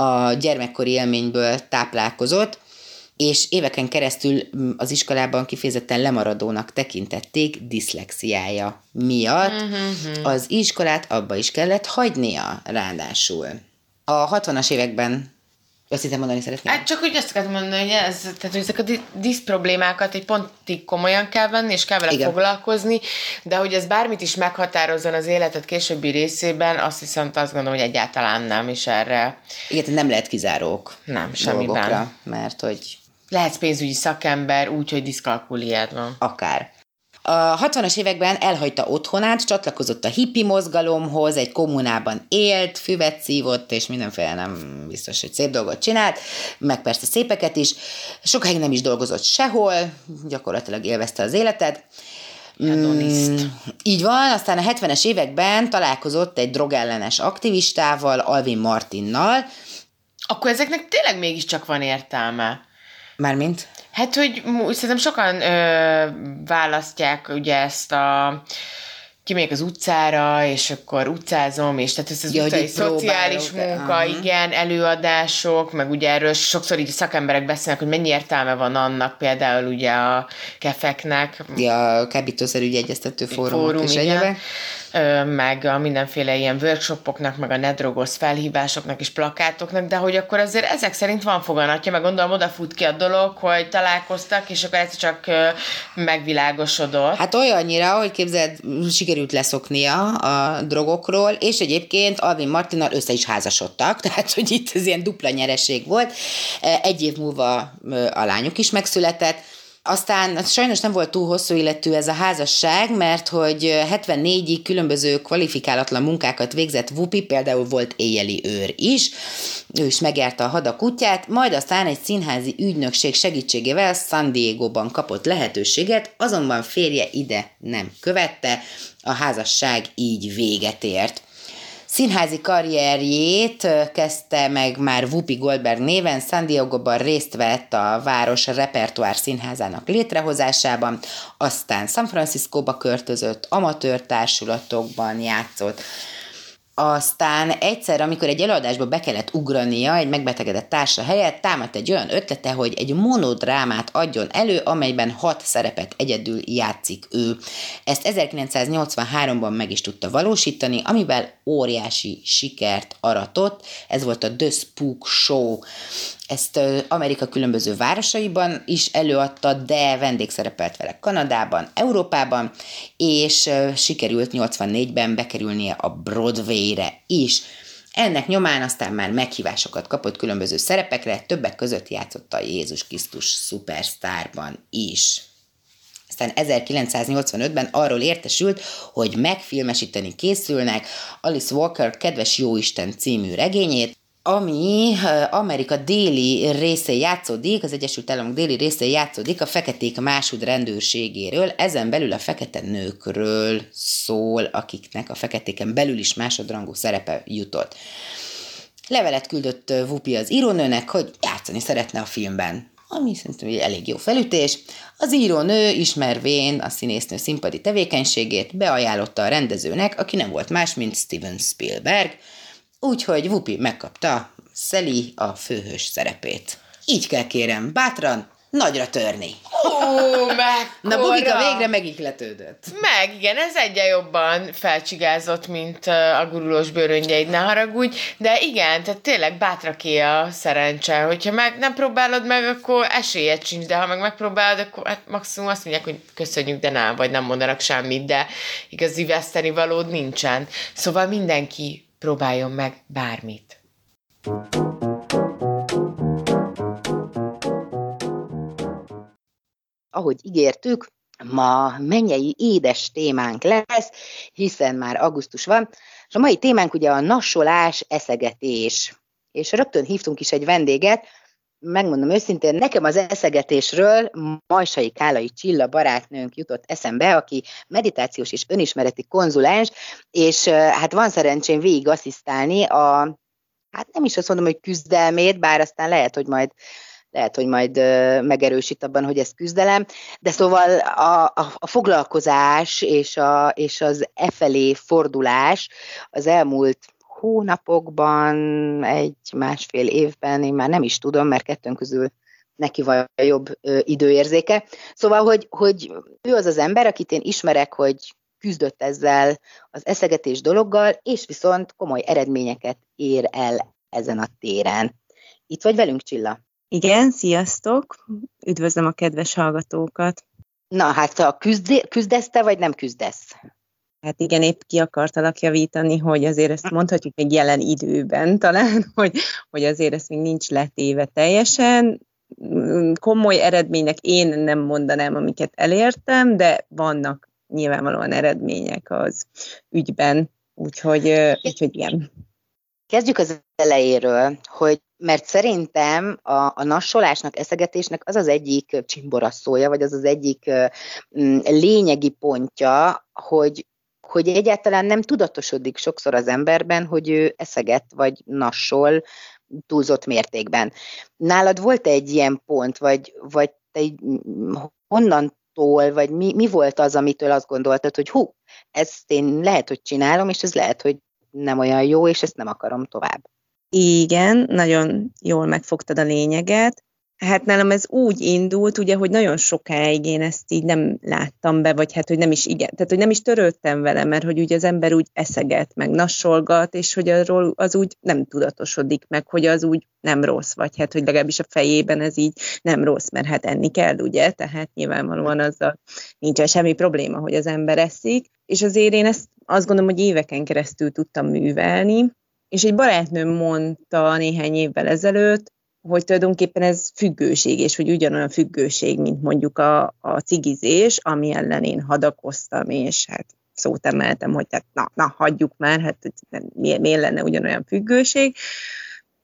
a gyermekkori élményből táplálkozott, és éveken keresztül az iskolában kifejezetten lemaradónak tekintették diszlexiája miatt. Uh-huh. Az iskolát abba is kellett hagynia ráadásul. A 60-as években azt hiszem mondani szeretném. Hát csak úgy azt akartam mondani, hogy, ez, tehát, hogy ezek a disz problémákat egy pontig komolyan kell venni, és kell vele Igen. foglalkozni, de hogy ez bármit is meghatározzon az életed későbbi részében, azt hiszem, azt gondolom, hogy egyáltalán nem is erre. Igen, nem lehet kizárók. Nem, semmiben. mert hogy... Lehetsz pénzügyi szakember úgy, hogy diszkalkuliád van. Akár. A 60-as években elhagyta otthonát, csatlakozott a hippi mozgalomhoz, egy kommunában élt, füvet szívott, és mindenféle nem biztos, hogy szép dolgot csinált, meg persze szépeket is. Sokáig nem is dolgozott sehol, gyakorlatilag élvezte az életet. Mm, így van, aztán a 70-es években találkozott egy drogellenes aktivistával, Alvin Martinnal. Akkor ezeknek tényleg mégiscsak van értelme. Mármint? Hát, hogy szerintem sokan ö, választják ugye ezt a kimegyek az utcára, és akkor utcázom, és tehát ez az ja, utcai szociális munka, uh-huh. igen, előadások, meg ugye erről sokszor így szakemberek beszélnek, hogy mennyi értelme van annak például ugye a kefeknek. Ja, a kábítószerügyi egyeztető fórumok fórum, és egyebek meg a mindenféle ilyen workshopoknak, meg a nedrogosz felhívásoknak és plakátoknak, de hogy akkor azért ezek szerint van foganatja, meg gondolom odafut ki a dolog, hogy találkoztak, és akkor ez csak megvilágosodott. Hát olyannyira, hogy képzeld, sikerült leszoknia a drogokról, és egyébként Alvin Martinnal össze is házasodtak, tehát hogy itt ez ilyen dupla nyereség volt. Egy év múlva a lányuk is megszületett, aztán sajnos nem volt túl hosszú életű ez a házasság, mert hogy 74-ig különböző kvalifikálatlan munkákat végzett Vupi, például volt éjjeli őr is, ő is megjárta a hadak útját, majd aztán egy színházi ügynökség segítségével San Diego-ban kapott lehetőséget, azonban férje ide nem követte, a házasság így véget ért. Színházi karrierjét kezdte meg már Whoopi Goldberg néven, San Diego-ban részt vett a város repertoár színházának létrehozásában, aztán San Franciscóba költözött, amatőr társulatokban játszott, aztán egyszer, amikor egy előadásba be kellett ugrania egy megbetegedett társa helyett, támadt egy olyan ötlete, hogy egy monodrámát adjon elő, amelyben hat szerepet egyedül játszik ő. Ezt 1983-ban meg is tudta valósítani, amivel óriási sikert aratott. Ez volt a The Spook Show. Ezt Amerika különböző városaiban is előadta, de vendégszerepelt vele Kanadában, Európában, és sikerült 84-ben bekerülnie a Broadway-re is. Ennek nyomán aztán már meghívásokat kapott különböző szerepekre, többek között játszott a Jézus Krisztus szupersztárban is. Aztán 1985-ben arról értesült, hogy megfilmesíteni készülnek Alice Walker Kedves Jóisten című regényét, ami Amerika déli részén játszódik, az Egyesült Államok déli részén játszódik a feketék másod rendőrségéről, ezen belül a fekete nőkről szól, akiknek a feketéken belül is másodrangú szerepe jutott. Levelet küldött Vupi az írónőnek, hogy játszani szeretne a filmben ami szerintem egy elég jó felütés. Az írónő ismervén a színésznő színpadi tevékenységét beajánlotta a rendezőnek, aki nem volt más, mint Steven Spielberg, Úgyhogy Vupi megkapta Szeli a főhős szerepét. Így kell kérem, bátran, nagyra törni. Ó, Na, Bugika végre megikletődött. Meg, igen, ez egyen jobban felcsigázott, mint a gurulós bőröngyeid, ne haragudj, de igen, tehát tényleg bátraké a szerencse, hogyha meg nem próbálod meg, akkor esélyed sincs, de ha meg megpróbálod, akkor hát maximum azt mondják, hogy köszönjük, de nem, vagy nem mondanak semmit, de igazi veszteni valód nincsen. Szóval mindenki próbáljon meg bármit. ahogy ígértük, ma mennyei édes témánk lesz, hiszen már augusztus van, és a mai témánk ugye a nassolás, eszegetés. És rögtön hívtunk is egy vendéget, megmondom őszintén, nekem az eszegetésről Majsai Kálai Csilla barátnőnk jutott eszembe, aki meditációs és önismereti konzulens, és hát van szerencsém végig asszisztálni a, hát nem is azt mondom, hogy küzdelmét, bár aztán lehet, hogy majd lehet, hogy majd megerősít abban, hogy ez küzdelem, de szóval a, a, a foglalkozás és, a, és az e felé fordulás az elmúlt hónapokban, egy másfél évben, én már nem is tudom, mert kettőnk közül neki van a jobb ö, időérzéke. Szóval, hogy, hogy ő az az ember, akit én ismerek, hogy küzdött ezzel az eszegetés dologgal, és viszont komoly eredményeket ér el ezen a téren. Itt vagy velünk, Csilla? Igen, sziasztok! Üdvözlöm a kedves hallgatókat! Na, hát te küzd, küzdesz te, vagy nem küzdesz? Hát igen, épp ki akartalak javítani, hogy azért ezt mondhatjuk még jelen időben talán, hogy, hogy azért ezt még nincs letéve teljesen. Komoly eredmények én nem mondanám, amiket elértem, de vannak nyilvánvalóan eredmények az ügyben, úgyhogy, úgyhogy igen. Kezdjük az elejéről, hogy mert szerintem a, a nassolásnak, eszegetésnek az az egyik csimboraszója, vagy az az egyik mm, lényegi pontja, hogy, hogy egyáltalán nem tudatosodik sokszor az emberben, hogy ő eszeget, vagy nassol túlzott mértékben. Nálad volt -e egy ilyen pont, vagy, vagy te így, honnantól, vagy mi, mi volt az, amitől azt gondoltad, hogy hú, ezt én lehet, hogy csinálom, és ez lehet, hogy nem olyan jó, és ezt nem akarom tovább. Igen, nagyon jól megfogtad a lényeget. Hát nálam ez úgy indult, ugye, hogy nagyon sokáig én ezt így nem láttam be, vagy hát, hogy nem is igen, tehát, hogy nem is törődtem vele, mert hogy ugye az ember úgy eszeget, meg nassolgat, és hogy arról az úgy nem tudatosodik meg, hogy az úgy nem rossz, vagy hát, hogy legalábbis a fejében ez így nem rossz, mert hát enni kell, ugye, tehát nyilvánvalóan azzal nincsen semmi probléma, hogy az ember eszik, és azért én ezt azt gondolom, hogy éveken keresztül tudtam művelni, és egy barátnőm mondta néhány évvel ezelőtt, hogy tulajdonképpen ez függőség, és hogy ugyanolyan függőség, mint mondjuk a, a cigizés, ami ellen én hadakoztam, és hát szót emeltem, hogy tehát na, na hagyjuk már, hát miért, miért lenne ugyanolyan függőség.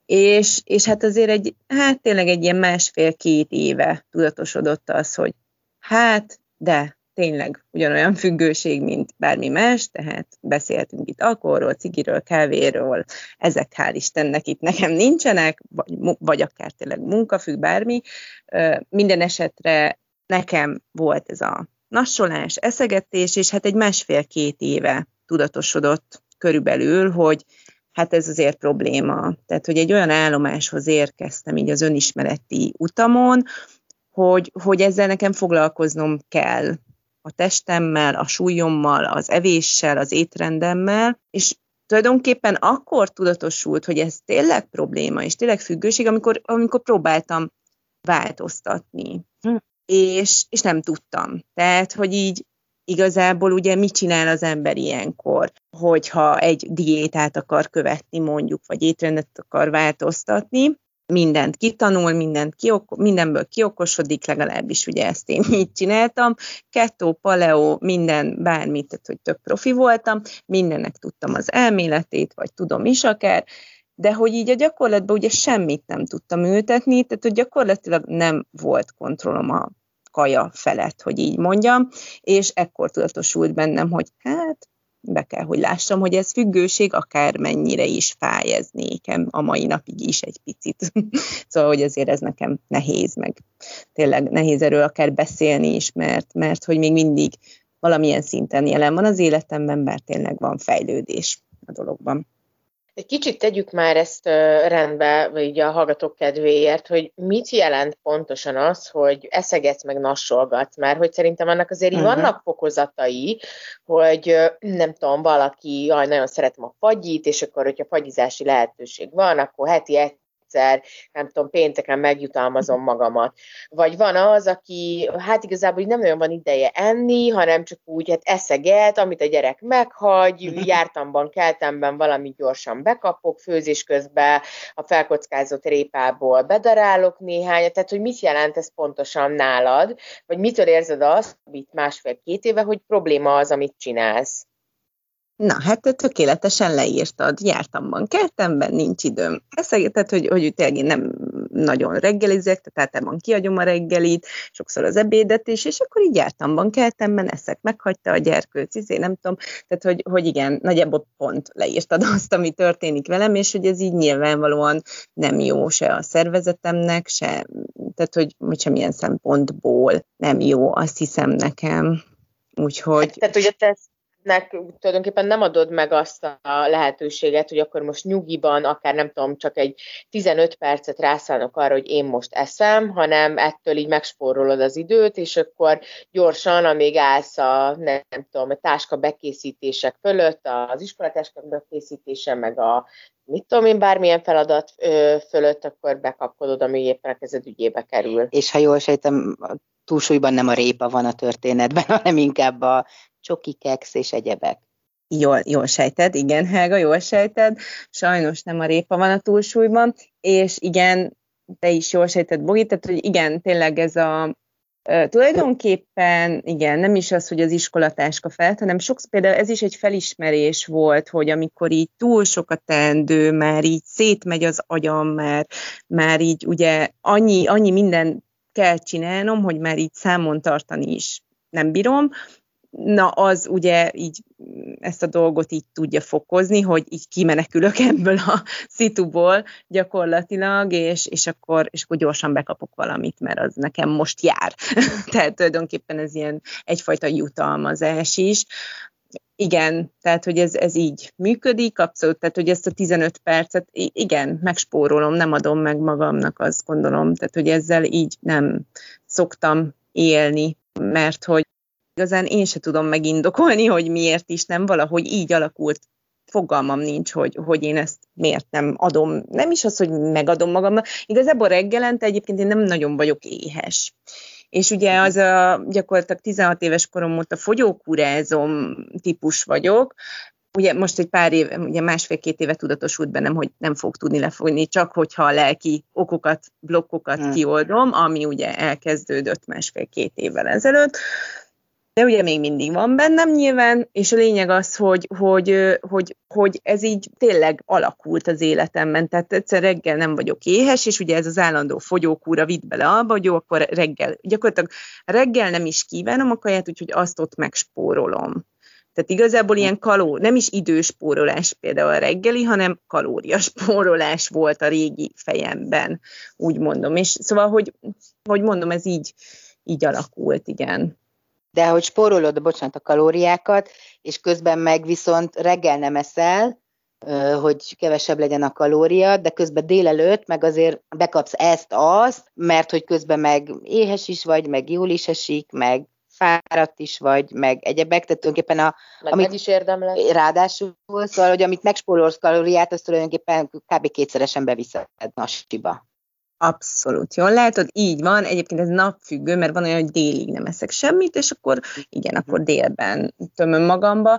És, és hát azért egy, hát tényleg egy ilyen másfél-két éve tudatosodott az, hogy hát, de tényleg ugyanolyan függőség, mint bármi más, tehát beszéltünk itt alkoholról, cigiről, kávéről, ezek hál' Istennek itt nekem nincsenek, vagy, vagy akár tényleg munkafügg, bármi. Minden esetre nekem volt ez a nassolás, eszegetés, és hát egy másfél-két éve tudatosodott körülbelül, hogy hát ez azért probléma. Tehát, hogy egy olyan állomáshoz érkeztem így az önismereti utamon, hogy, hogy ezzel nekem foglalkoznom kell a testemmel, a súlyommal, az evéssel, az étrendemmel, és tulajdonképpen akkor tudatosult, hogy ez tényleg probléma, és tényleg függőség, amikor, amikor próbáltam változtatni. Hm. És, és nem tudtam. Tehát, hogy így igazából ugye mit csinál az ember ilyenkor, hogyha egy diétát akar követni mondjuk, vagy étrendet akar változtatni, mindent kitanul, mindent kioko- mindenből kiokosodik, legalábbis ugye ezt én így csináltam. Kettó, paleo, minden, bármit, tehát hogy tök profi voltam, mindennek tudtam az elméletét, vagy tudom is akár, de hogy így a gyakorlatban ugye semmit nem tudtam ültetni, tehát hogy gyakorlatilag nem volt kontrollom a kaja felett, hogy így mondjam, és ekkor tudatosult bennem, hogy hát be kell, hogy lássam, hogy ez függőség akár mennyire is fáj ez nékem a mai napig is egy picit. szóval, hogy azért ez nekem nehéz, meg tényleg nehéz erről akár beszélni is, mert, mert hogy még mindig valamilyen szinten jelen van az életemben, bár tényleg van fejlődés a dologban. Egy kicsit tegyük már ezt rendbe, vagy a hallgatók kedvéért, hogy mit jelent pontosan az, hogy eszegetsz meg nassolgatsz, mert hogy szerintem annak azért uh-huh. vannak fokozatai, hogy nem tudom, valaki, jaj, nagyon szeretem a fagyit, és akkor, hogyha fagyizási lehetőség van, akkor heti egyszer, nem tudom, pénteken megjutalmazom magamat. Vagy van az, aki hát igazából nem nagyon van ideje enni, hanem csak úgy hát eszeget, amit a gyerek meghagy, jártamban, keltemben valamit gyorsan bekapok, főzés közben a felkockázott répából bedarálok néhányat, tehát hogy mit jelent ez pontosan nálad, vagy mitől érzed azt, amit másfél-két éve, hogy probléma az, amit csinálsz? Na, hát te tökéletesen leírtad. Jártam bankertemben, nincs időm. Eszegetett, hogy, hogy tényleg én nem nagyon reggelizek, tehát általában kiadom a reggelit, sokszor az ebédet is, és akkor így jártam bankertemben, eszek meghagyta a gyerkőc, izé, nem tudom, tehát hogy, hogy igen, nagyjából pont leírtad azt, ami történik velem, és hogy ez így nyilvánvalóan nem jó se a szervezetemnek, se, tehát hogy, hogy semmilyen szempontból nem jó, azt hiszem nekem. Úgyhogy... Hát, tehát ugye te nek tulajdonképpen nem adod meg azt a lehetőséget, hogy akkor most nyugiban, akár nem tudom, csak egy 15 percet rászállok arra, hogy én most eszem, hanem ettől így megspórolod az időt, és akkor gyorsan, amíg állsz a, nem, tudom, a táska bekészítések fölött, az iskolatáska bekészítése, meg a mit tudom én, bármilyen feladat fölött, akkor bekapkodod, ami éppen a kezed ügyébe kerül. És ha jól sejtem, túlsúlyban nem a répa van a történetben, hanem inkább a csoki, keksz és egyebek. Jól, jól sejted, igen, Helga, jól sejted. Sajnos nem a répa van a túlsúlyban, és igen, te is jól sejted, Bogi, tehát hogy igen, tényleg ez a tulajdonképpen igen, nem is az, hogy az iskolatáska felt, hanem sokszor például ez is egy felismerés volt, hogy amikor így túl sok a teendő, már így szétmegy az agyam, már, már így ugye annyi, annyi minden kell csinálnom, hogy már így számon tartani is nem bírom, na az ugye így ezt a dolgot így tudja fokozni, hogy így kimenekülök ebből a szituból gyakorlatilag, és, és, akkor, és akkor gyorsan bekapok valamit, mert az nekem most jár. tehát tulajdonképpen ez ilyen egyfajta jutalmazás is. Igen, tehát hogy ez, ez így működik, abszolút, tehát hogy ezt a 15 percet, igen, megspórolom, nem adom meg magamnak, azt gondolom, tehát hogy ezzel így nem szoktam élni, mert hogy igazán én se tudom megindokolni, hogy miért is nem, valahogy így alakult fogalmam nincs, hogy, hogy én ezt miért nem adom. Nem is az, hogy megadom magamnak. Igazából reggelente egyébként én nem nagyon vagyok éhes. És ugye az a gyakorlatilag 16 éves korom óta fogyókúrázom típus vagyok, ugye most egy pár év, ugye másfél-két éve tudatosult bennem, hogy nem fog tudni lefogni, csak hogyha a lelki okokat, blokkokat hmm. kioldom, ami ugye elkezdődött másfél-két évvel ezelőtt, de ugye még mindig van bennem nyilván, és a lényeg az, hogy, hogy, hogy, hogy ez így tényleg alakult az életemben, tehát egyszer reggel nem vagyok éhes, és ugye ez az állandó fogyókúra vitt bele abba, hogy jó, akkor reggel, gyakorlatilag reggel nem is kívánom a kaját, úgyhogy azt ott megspórolom. Tehát igazából ilyen kaló, nem is időspórolás például a reggeli, hanem kalóriaspórolás volt a régi fejemben, úgy mondom. És szóval, hogy, hogy mondom, ez így, így alakult, igen de hogy spórolod, bocsánat, a kalóriákat, és közben meg viszont reggel nem eszel, hogy kevesebb legyen a kalória, de közben délelőtt meg azért bekapsz ezt-azt, mert hogy közben meg éhes is vagy, meg jól is esik, meg fáradt is vagy, meg egyebek, tehát tulajdonképpen a... Meg amit, is érdemlek. Ráadásul, szóval, hogy amit megspórolsz kalóriát, azt tulajdonképpen kb. kétszeresen beviszed nasiba. Abszolút jól látod, így van. Egyébként ez napfüggő, mert van olyan, hogy délig nem eszek semmit, és akkor igen, akkor délben tömöm magamba.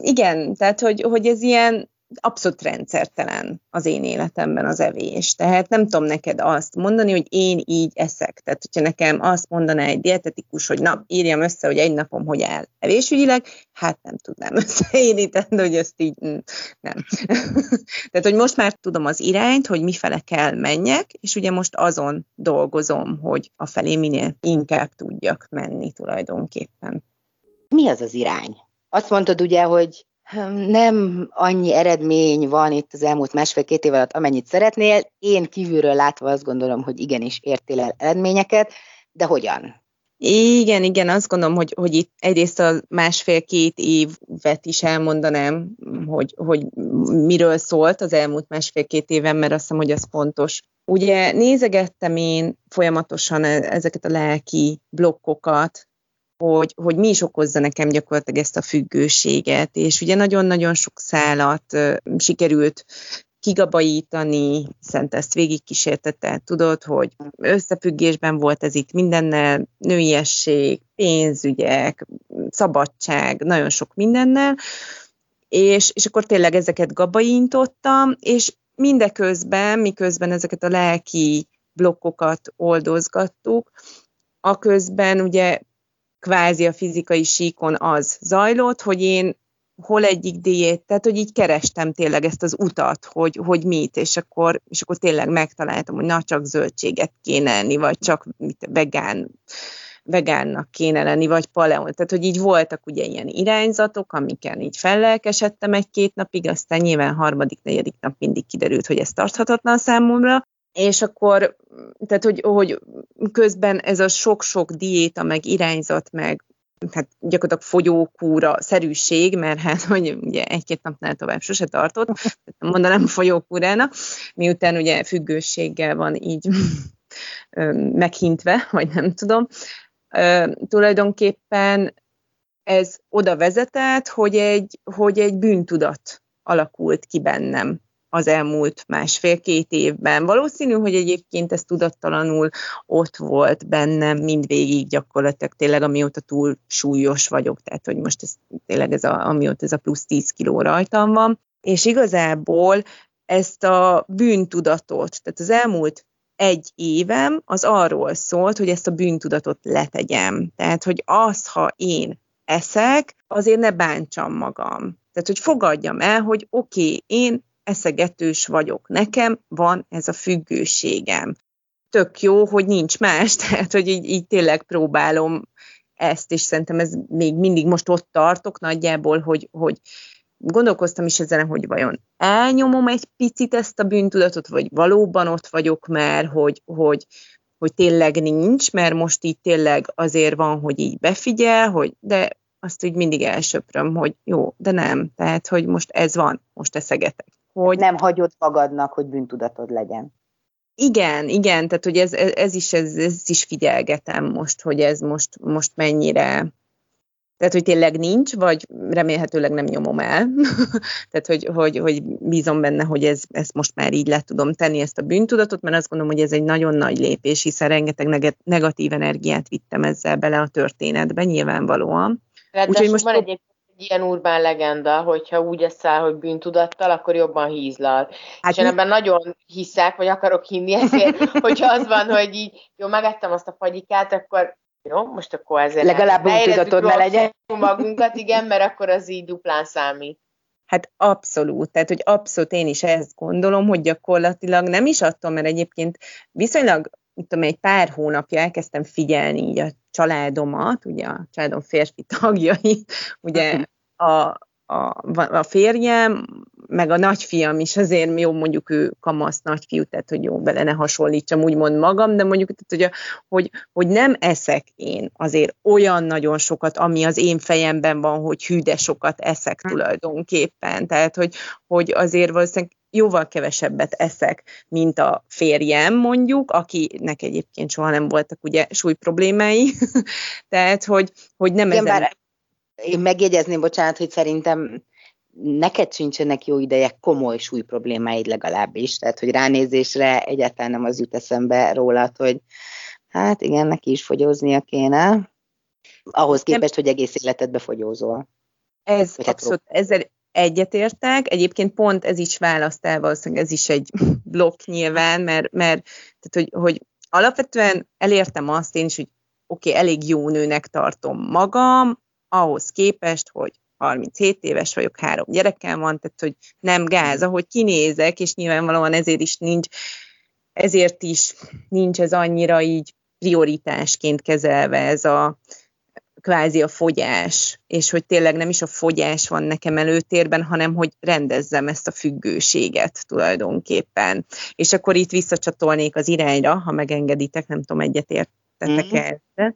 Igen, tehát hogy, hogy ez ilyen abszolút rendszertelen az én életemben az evés. Tehát nem tudom neked azt mondani, hogy én így eszek. Tehát, hogyha nekem azt mondaná egy dietetikus, hogy na, írjam össze, hogy egy napom hogy áll evésügyileg, hát nem tudnám összeírítani, hogy ezt így mm, nem. Tehát, hogy most már tudom az irányt, hogy mifele kell menjek, és ugye most azon dolgozom, hogy a felé minél inkább tudjak menni tulajdonképpen. Mi az az irány? Azt mondtad ugye, hogy nem annyi eredmény van itt az elmúlt másfél-két év alatt, amennyit szeretnél. Én kívülről látva azt gondolom, hogy igenis értél el eredményeket, de hogyan? Igen, igen, azt gondolom, hogy, hogy itt egyrészt a másfél-két évet is elmondanám, hogy, hogy miről szólt az elmúlt másfél-két éven, mert azt hiszem, hogy az fontos. Ugye nézegettem én folyamatosan e, ezeket a lelki blokkokat, hogy, hogy mi is okozza nekem gyakorlatilag ezt a függőséget, és ugye nagyon-nagyon sok szálat sikerült kigabajítani, hiszen ezt végigkísértette, tudod, hogy összefüggésben volt ez itt mindennel, nőiesség, pénzügyek, szabadság, nagyon sok mindennel, és, és akkor tényleg ezeket gabajintottam, és mindeközben, miközben ezeket a lelki blokkokat oldozgattuk, aközben ugye kvázi a fizikai síkon az zajlott, hogy én hol egyik diét, tehát hogy így kerestem tényleg ezt az utat, hogy, hogy mit, és akkor, és akkor tényleg megtaláltam, hogy na csak zöldséget kéne enni, vagy csak mit, vegán, vegánnak kéne lenni, vagy paleon. Tehát, hogy így voltak ugye ilyen irányzatok, amiken így fellelkesedtem egy-két napig, aztán nyilván harmadik, negyedik nap mindig kiderült, hogy ez tarthatatlan számomra, és akkor, tehát, hogy, hogy közben ez a sok-sok diéta, meg irányzat, meg hát gyakorlatilag fogyókúra szerűség, mert hát hogy ugye egy-két napnál tovább sose tartott, mondanám folyókúrának, miután ugye függőséggel van így meghintve, vagy nem tudom. Tulajdonképpen ez oda vezetett, hogy egy, hogy egy bűntudat alakult ki bennem az elmúlt másfél-két évben. Valószínű, hogy egyébként ez tudattalanul ott volt bennem mindvégig gyakorlatilag tényleg, amióta túl súlyos vagyok, tehát hogy most ez tényleg ez a, amióta ez a plusz 10 kiló rajtam van. És igazából ezt a bűntudatot, tehát az elmúlt egy évem az arról szólt, hogy ezt a bűntudatot letegyem. Tehát, hogy az, ha én eszek, azért ne bántsam magam. Tehát, hogy fogadjam el, hogy oké, okay, én eszegetős vagyok. Nekem van ez a függőségem. Tök jó, hogy nincs más, tehát hogy így, így tényleg próbálom ezt, és szerintem ez még mindig most ott tartok nagyjából, hogy, hogy gondolkoztam is ezen, hogy vajon elnyomom egy picit ezt a bűntudatot, vagy valóban ott vagyok már, hogy, hogy, hogy tényleg nincs, mert most így tényleg azért van, hogy így befigyel, hogy de azt úgy mindig elsöpröm, hogy jó, de nem, tehát, hogy most ez van, most eszegetek hogy... Nem hagyod magadnak, hogy bűntudatod legyen. Igen, igen, tehát hogy ez, ez, is, ez, ez is figyelgetem most, hogy ez most, most mennyire, tehát, hogy tényleg nincs, vagy remélhetőleg nem nyomom el. tehát, hogy, hogy, hogy bízom benne, hogy ez, ezt most már így le tudom tenni, ezt a bűntudatot, mert azt gondolom, hogy ez egy nagyon nagy lépés, hiszen rengeteg negatív energiát vittem ezzel bele a történetbe, nyilvánvalóan. Úgyhogy most van egyébként ilyen urbán legenda, hogyha úgy eszel, hogy bűntudattal, akkor jobban hízlal. Hát és én ebben nagyon hiszek, vagy akarok hinni ezért, hogyha az van, hogy így, jó, megettem azt a fagyikát, akkor jó, most akkor ezért legalább bűntudatod ne legyen. magunkat, igen, mert akkor az így duplán számít. Hát abszolút, tehát hogy abszolút én is ezt gondolom, hogy gyakorlatilag nem is attól, mert egyébként viszonylag mit tudom, egy pár hónapja elkezdtem figyelni így a családomat, ugye a családom férfi tagjai, ugye a, a, a férjem, meg a nagyfiam is azért jó, mondjuk ő kamasz nagyfiú, tehát hogy jó, bele ne hasonlítsam úgymond magam, de mondjuk, tehát, hogy, hogy, hogy nem eszek én azért olyan nagyon sokat, ami az én fejemben van, hogy hű, de sokat eszek hm. tulajdonképpen. Tehát, hogy, hogy azért valószínűleg jóval kevesebbet eszek, mint a férjem mondjuk, akinek egyébként soha nem voltak ugye súly problémái, tehát hogy, hogy nem Igen, ezen... Bár én megjegyezném, bocsánat, hogy szerintem neked sincsenek jó ideje komoly súly problémáid legalábbis, tehát hogy ránézésre egyáltalán nem az jut eszembe rólad, hogy hát igen, neki is fogyóznia kéne, ahhoz képest, nem. hogy egész életedbe fogyózol. Ez Vagy hát abszolút, ezzel egyetértek. Egyébként pont ez is választ el, valószínűleg ez is egy blokk nyilván, mert, mert tehát, hogy, hogy alapvetően elértem azt én is, hogy oké, okay, elég jó nőnek tartom magam, ahhoz képest, hogy 37 éves vagyok, három gyerekem van, tehát hogy nem gáz, ahogy kinézek, és nyilvánvalóan ezért is nincs, ezért is nincs ez annyira így prioritásként kezelve ez a kvázi a fogyás, és hogy tényleg nem is a fogyás van nekem előtérben, hanem hogy rendezzem ezt a függőséget tulajdonképpen. És akkor itt visszacsatolnék az irányra, ha megengeditek, nem tudom, egyetért tettek mm-hmm.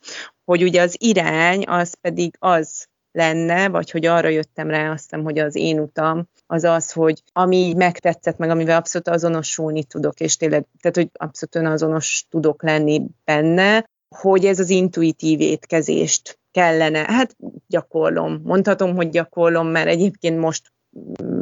hogy ugye az irány az pedig az lenne, vagy hogy arra jöttem rá, azt hiszem, hogy az én utam, az az, hogy ami így megtetszett, meg amivel abszolút azonosulni tudok, és tényleg, tehát hogy abszolút önazonos tudok lenni benne, hogy ez az intuitív étkezést kellene, hát gyakorlom, mondhatom, hogy gyakorlom, mert egyébként most,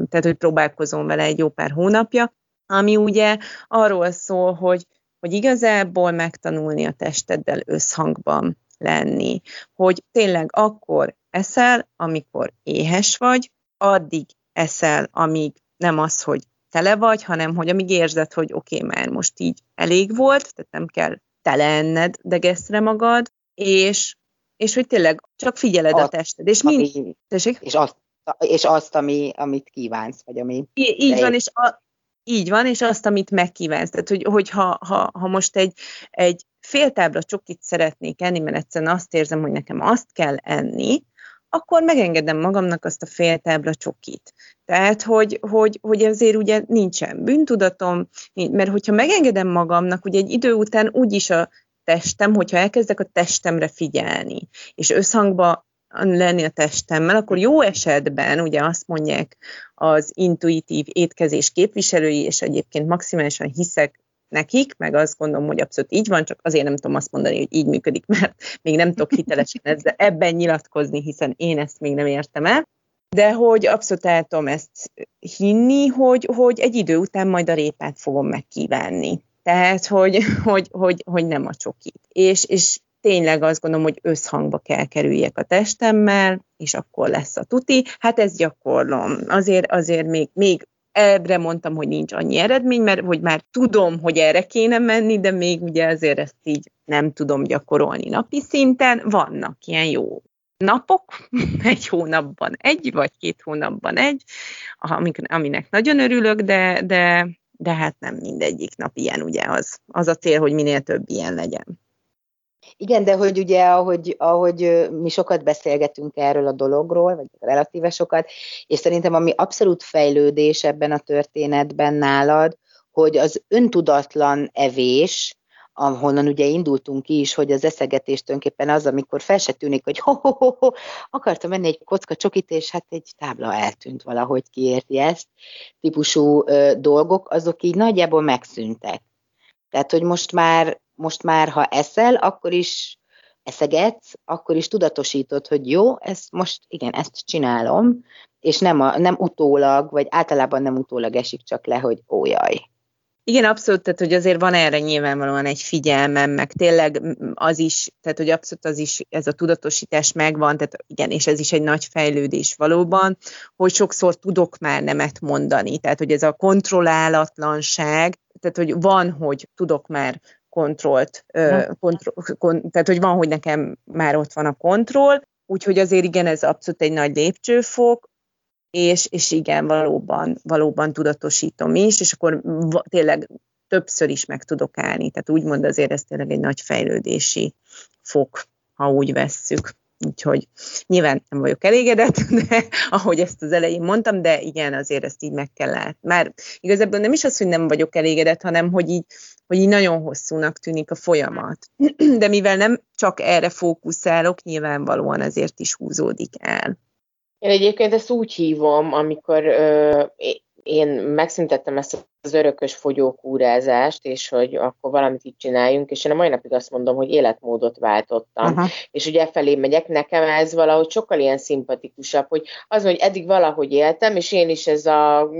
tehát hogy próbálkozom vele egy jó pár hónapja, ami ugye arról szól, hogy, hogy igazából megtanulni a testeddel összhangban lenni, hogy tényleg akkor eszel, amikor éhes vagy, addig eszel, amíg nem az, hogy tele vagy, hanem hogy amíg érzed, hogy oké, okay, már most így elég volt, tehát nem kell tele enned degeszre magad, és, és hogy tényleg csak figyeled a, a tested. És, mind, ami, és azt, és azt ami, amit kívánsz, vagy ami... Így, így van, és a, így van, és azt, amit megkívánsz. Tehát, hogy, hogy ha, ha, ha most egy, egy fél tábla csokit szeretnék enni, mert egyszerűen azt érzem, hogy nekem azt kell enni, akkor megengedem magamnak azt a fél tábla csokit. Tehát, hogy, hogy, hogy azért ugye nincsen bűntudatom, mert hogyha megengedem magamnak, ugye egy idő után úgyis a testem, hogyha elkezdek a testemre figyelni, és összhangba lenni a testemmel, akkor jó esetben ugye azt mondják az intuitív étkezés képviselői, és egyébként maximálisan hiszek nekik, meg azt gondolom, hogy abszolút így van, csak azért nem tudom azt mondani, hogy így működik, mert még nem tudok hitelesen ezzel, ebben nyilatkozni, hiszen én ezt még nem értem el, de hogy abszolút el tudom ezt hinni, hogy, hogy egy idő után majd a répát fogom megkívánni. Tehát, hogy, hogy, hogy, hogy nem a csokit. És, és tényleg azt gondolom, hogy összhangba kell kerüljek a testemmel, és akkor lesz a tuti. Hát ez gyakorlom. Azért, azért még, még Ebbre mondtam, hogy nincs annyi eredmény, mert hogy már tudom, hogy erre kéne menni, de még ugye azért ezt így nem tudom gyakorolni napi szinten. Vannak ilyen jó napok, egy hónapban egy, vagy két hónapban egy, aminek nagyon örülök, de, de, de hát nem mindegyik nap ilyen, ugye az, az a cél, hogy minél több ilyen legyen. Igen, de hogy ugye, ahogy, ahogy mi sokat beszélgetünk erről a dologról, vagy relatíve sokat, és szerintem ami abszolút fejlődés ebben a történetben nálad, hogy az öntudatlan evés, ahonnan ugye indultunk ki is, hogy az eszegetés tulajdonképpen az, amikor fel se tűnik, hogy ho, ho, ho, ho akartam menni egy kocka csokit, és hát egy tábla eltűnt valahogy, kiérti ezt, típusú ö, dolgok, azok így nagyjából megszűntek. Tehát, hogy most már most már, ha eszel, akkor is eszegetsz, akkor is tudatosítod, hogy jó, ezt most, igen, ezt csinálom, és nem, a, nem utólag, vagy általában nem utólag esik csak le, hogy ó, jaj. Igen, abszolút, tehát hogy azért van erre nyilvánvalóan egy figyelmem, meg tényleg az is, tehát hogy abszolút az is, ez a tudatosítás megvan, tehát igen, és ez is egy nagy fejlődés valóban, hogy sokszor tudok már nemet mondani, tehát hogy ez a kontrollálatlanság, tehát hogy van, hogy tudok már kontrollt, kontro, kon, tehát hogy van, hogy nekem már ott van a kontroll, úgyhogy azért igen, ez abszolút egy nagy lépcsőfok, és, és igen, valóban, valóban tudatosítom is, és akkor tényleg többször is meg tudok állni. Tehát úgymond azért ez tényleg egy nagy fejlődési fok, ha úgy vesszük. Úgyhogy nyilván nem vagyok elégedett, de ahogy ezt az elején mondtam, de igen, azért ezt így meg kell látni. Már igazából nem is az, hogy nem vagyok elégedett, hanem hogy így, hogy így nagyon hosszúnak tűnik a folyamat. De mivel nem csak erre fókuszálok, nyilvánvalóan ezért is húzódik el. Én egyébként ezt úgy hívom, amikor ö, én megszüntettem ezt az örökös fogyókúrázást, és hogy akkor valamit így csináljunk, és én a mai napig azt mondom, hogy életmódot váltottam. Aha. És ugye felé megyek, nekem ez valahogy sokkal ilyen szimpatikusabb, hogy az, hogy eddig valahogy éltem, és én is ez a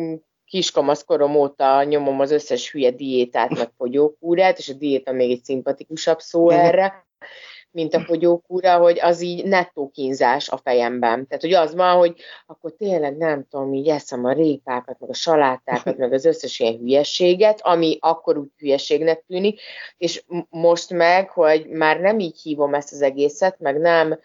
kiskamaszkorom óta nyomom az összes hülye diétát, meg fogyókúrát, és a diéta még egy szimpatikusabb szó erre, mint a fogyókúra, hogy az így nettó kínzás a fejemben. Tehát, hogy az van, hogy akkor tényleg nem tudom, így eszem a répákat, meg a salátákat, meg az összes ilyen hülyességet, ami akkor úgy hülyeségnek tűnik, és most meg, hogy már nem így hívom ezt az egészet, meg nem,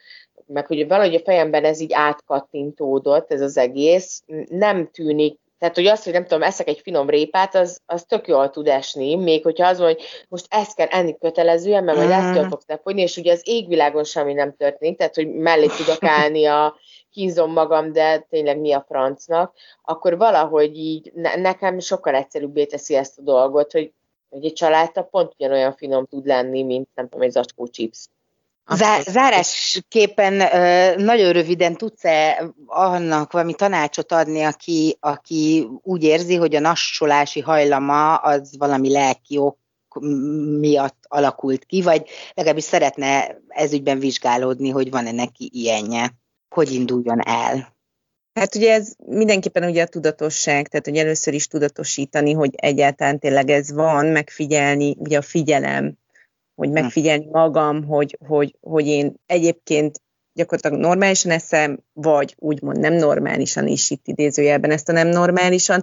meg hogy valahogy a fejemben ez így átkattintódott, ez az egész, nem tűnik tehát, hogy azt, hogy nem tudom, eszek egy finom répát, az, az tök jól tud esni, még hogyha az van, hogy most ezt kell enni kötelezően, mert majd ezt tudok fogyni, és ugye az égvilágon semmi nem történik, tehát, hogy mellé tudok állni a kínzom magam, de tényleg mi a francnak, akkor valahogy így ne, nekem sokkal egyszerűbbé teszi ezt a dolgot, hogy, hogy egy családta pont ugyanolyan finom tud lenni, mint nem tudom, egy zacskó chips. Zá- zárásképpen nagyon röviden tudsz-e annak valami tanácsot adni, aki, aki úgy érzi, hogy a nassolási hajlama az valami lelki ok miatt alakult ki, vagy legalábbis szeretne ezügyben vizsgálódni, hogy van-e neki ilyenje, hogy induljon el. Hát ugye ez mindenképpen ugye a tudatosság, tehát hogy először is tudatosítani, hogy egyáltalán tényleg ez van, megfigyelni, ugye a figyelem, hogy hm. megfigyelni magam, hogy, hogy, hogy én egyébként gyakorlatilag normálisan eszem, vagy úgymond nem normálisan is itt idézőjelben ezt a nem normálisan.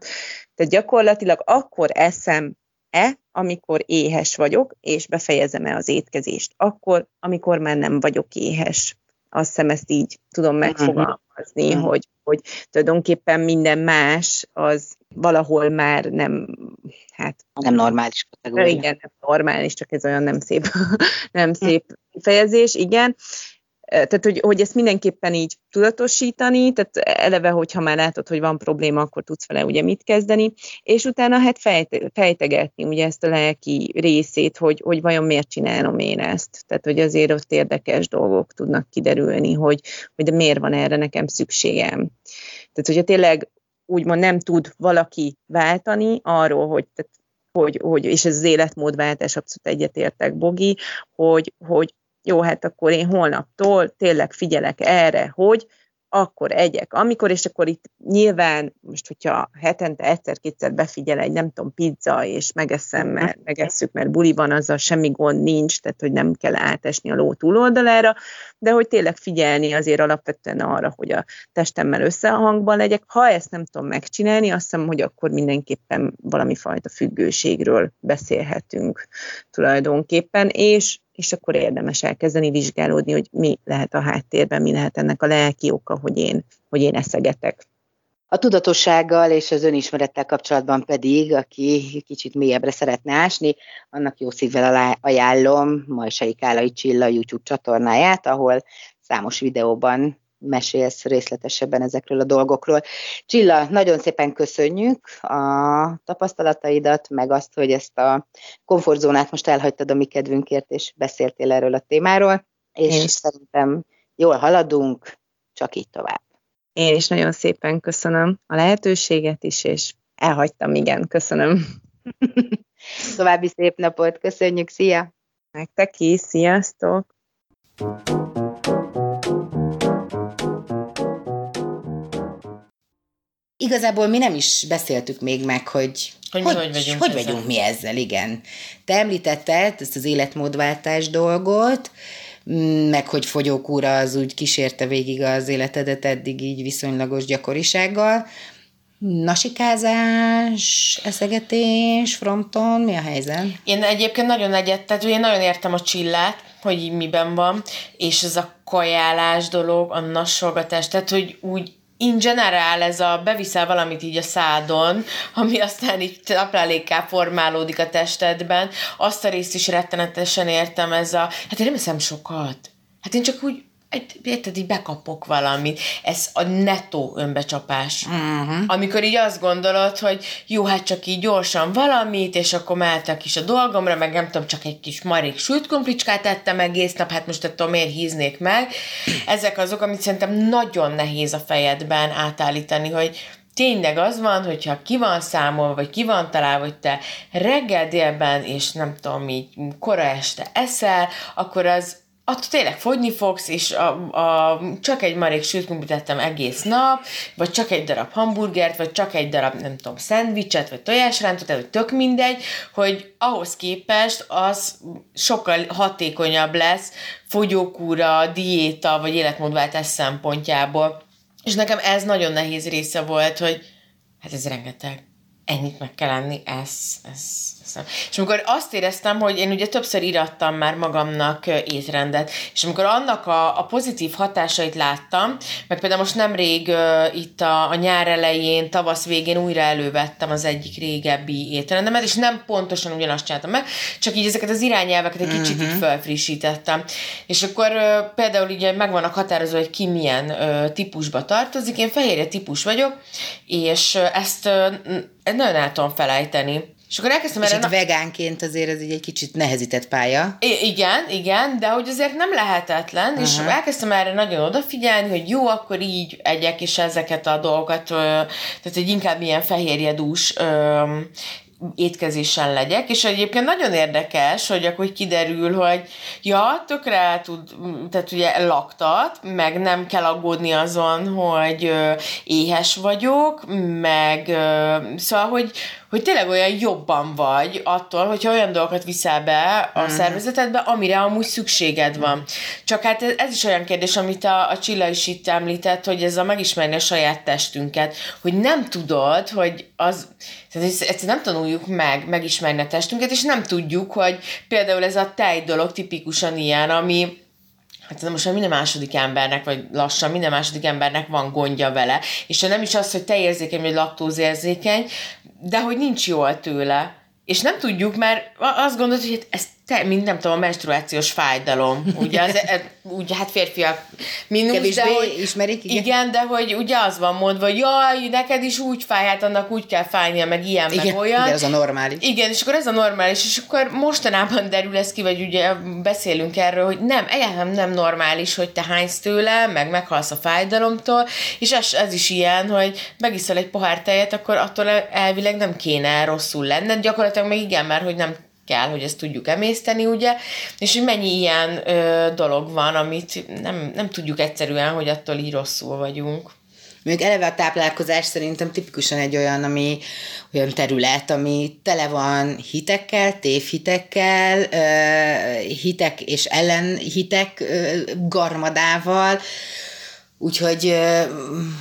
Tehát gyakorlatilag akkor eszem-e, amikor éhes vagyok, és befejezem-e az étkezést. Akkor, amikor már nem vagyok éhes. Azt hiszem ezt így tudom megfogalmazni, uh-huh. hogy, hogy tulajdonképpen minden más az valahol már nem, hát... Nem normális kategória. Igen, nem normális, csak ez olyan nem szép, nem szép fejezés, igen tehát hogy, hogy ezt mindenképpen így tudatosítani, tehát eleve, hogyha már látod, hogy van probléma, akkor tudsz vele ugye mit kezdeni, és utána hát fejte, fejtegetni ugye ezt a lelki részét, hogy, hogy vajon miért csinálom én ezt. Tehát, hogy azért ott érdekes dolgok tudnak kiderülni, hogy, hogy de miért van erre nekem szükségem. Tehát, hogyha tényleg úgymond nem tud valaki váltani arról, hogy tehát hogy, hogy, és ez az életmódváltás, abszolút egyetértek, Bogi, hogy, hogy jó, hát akkor én holnaptól tényleg figyelek erre, hogy akkor egyek, amikor, és akkor itt nyilván, most hogyha hetente egyszer-kétszer befigyel egy, nem tudom, pizza, és megeszem, mert megesszük, mert buli van, azzal semmi gond nincs, tehát hogy nem kell átesni a ló túloldalára, de hogy tényleg figyelni azért alapvetően arra, hogy a testemmel összehangban legyek. Ha ezt nem tudom megcsinálni, azt hiszem, hogy akkor mindenképpen valami fajta függőségről beszélhetünk tulajdonképpen, és és akkor érdemes elkezdeni vizsgálódni, hogy mi lehet a háttérben, mi lehet ennek a lelki oka, hogy én, hogy én eszegetek. A tudatossággal és az önismerettel kapcsolatban pedig, aki kicsit mélyebbre szeretne ásni, annak jó szívvel ajánlom Majsai Kálai Csilla YouTube csatornáját, ahol számos videóban mesélsz részletesebben ezekről a dolgokról. Csilla, nagyon szépen köszönjük a tapasztalataidat, meg azt, hogy ezt a komfortzónát most elhagytad a mi kedvünkért, és beszéltél erről a témáról, és Én szerintem jól haladunk, csak így tovább. Én is nagyon szépen köszönöm a lehetőséget is, és elhagytam, igen, köszönöm. További szép napot, köszönjük, szia! Nektek is, sziasztok! Igazából mi nem is beszéltük még meg, hogy hogy, hogy, hogy, vagyunk, hogy vagyunk mi ezzel, igen. Te említetted ezt az életmódváltás dolgot, mm, meg hogy fogyókúra az úgy kísérte végig az életedet eddig így viszonylagos gyakorisággal. Nasikázás, eszegetés, fronton, mi a helyzet? Én egyébként nagyon egyet, tehát én nagyon értem a csillát, hogy miben van, és ez a kajálás dolog, a nassolgatás, tehát hogy úgy in general ez a beviszel valamit így a szádon, ami aztán így táplálékká formálódik a testedben, azt a részt is rettenetesen értem, ez a, hát én nem eszem sokat. Hát én csak úgy egy, érted, így bekapok valamit. Ez a netó önbecsapás. Uh-huh. Amikor így azt gondolod, hogy jó, hát csak így gyorsan valamit, és akkor mehetek is a dolgomra, meg nem tudom, csak egy kis marék sült komplicskát ettem egész nap, hát most attól miért híznék meg. Ezek azok, amit szerintem nagyon nehéz a fejedben átállítani, hogy tényleg az van, hogyha ki van számolva, vagy ki van találva, hogy te reggel délben, és nem tudom, így kora este eszel, akkor az attól tényleg fogyni fogsz, és a, a, csak egy marék sült tettem egész nap, vagy csak egy darab hamburgert, vagy csak egy darab, nem tudom, szendvicset, vagy tojásrántot, vagy tök mindegy, hogy ahhoz képest az sokkal hatékonyabb lesz fogyókúra, diéta, vagy életmódváltás szempontjából. És nekem ez nagyon nehéz része volt, hogy hát ez rengeteg ennyit meg kell lenni, ez, ez, nem. És amikor azt éreztem, hogy én ugye többször irattam már magamnak étrendet, és amikor annak a, a pozitív hatásait láttam, meg például most nemrég uh, itt a, a nyár elején, tavasz végén újra elővettem az egyik régebbi étrendemet, és nem pontosan ugyanazt csináltam meg, csak így ezeket az irányelveket egy kicsit uh-huh. így mhm. felfrissítettem. És akkor uh, például ugye meg vannak határozva, hogy ki milyen uh, típusba tartozik, én fehérje típus vagyok, és uh, ezt uh, nagyon el tudom felejteni. És akkor elkezdtem És erre... na- vegánként azért ez így egy kicsit nehezített pálya. I- igen, igen, de hogy azért nem lehetetlen, uh-huh. és elkezdtem erre nagyon odafigyelni, hogy jó, akkor így egyek is ezeket a dolgokat, tehát hogy inkább ilyen fehérjedús étkezésen legyek, és egyébként nagyon érdekes, hogy akkor kiderül, hogy ja, tökre tud, tehát ugye laktat, meg nem kell aggódni azon, hogy éhes vagyok, meg szóval, hogy, hogy tényleg olyan jobban vagy attól, hogyha olyan dolgokat viszel be a szervezetedbe, amire amúgy szükséged van. Csak hát ez, ez is olyan kérdés, amit a, a Csilla is itt említett, hogy ez a megismerni a saját testünket, hogy nem tudod, hogy az, tehát ezt nem tanuljuk meg, megismerni a testünket, és nem tudjuk, hogy például ez a tej dolog tipikusan ilyen, ami Hát de most már minden második embernek, vagy lassan minden második embernek van gondja vele. És nem is az, hogy te érzékeny, vagy laktózérzékeny, de hogy nincs jól tőle. És nem tudjuk, mert azt gondolod, hogy hát ez te, mint nem tudom, a menstruációs fájdalom. Ugye, az, e, ugye hát férfiak mínusz, Kevésbé de hogy, ismerik, igen. igen. de hogy ugye az van mondva, hogy jaj, neked is úgy fáj, hát annak úgy kell fájnia, meg ilyen, Igen, meg olyan. de az a normális. Igen, és akkor ez a normális, és akkor mostanában derül ez ki, vagy ugye beszélünk erről, hogy nem, egyáltalán nem normális, hogy te hánysz tőle, meg meghalsz a fájdalomtól, és ez, ez is ilyen, hogy megiszol egy pohár tejet, akkor attól elvileg nem kéne rosszul lenned, gyakorlatilag meg igen, mert hogy nem kell, hogy ezt tudjuk emészteni, ugye, és hogy mennyi ilyen ö, dolog van, amit nem, nem tudjuk egyszerűen, hogy attól így rosszul vagyunk. Mondjuk eleve a táplálkozás szerintem tipikusan egy olyan, ami olyan terület, ami tele van hitekkel, tévhitekkel, hitek és ellenhitek garmadával, Úgyhogy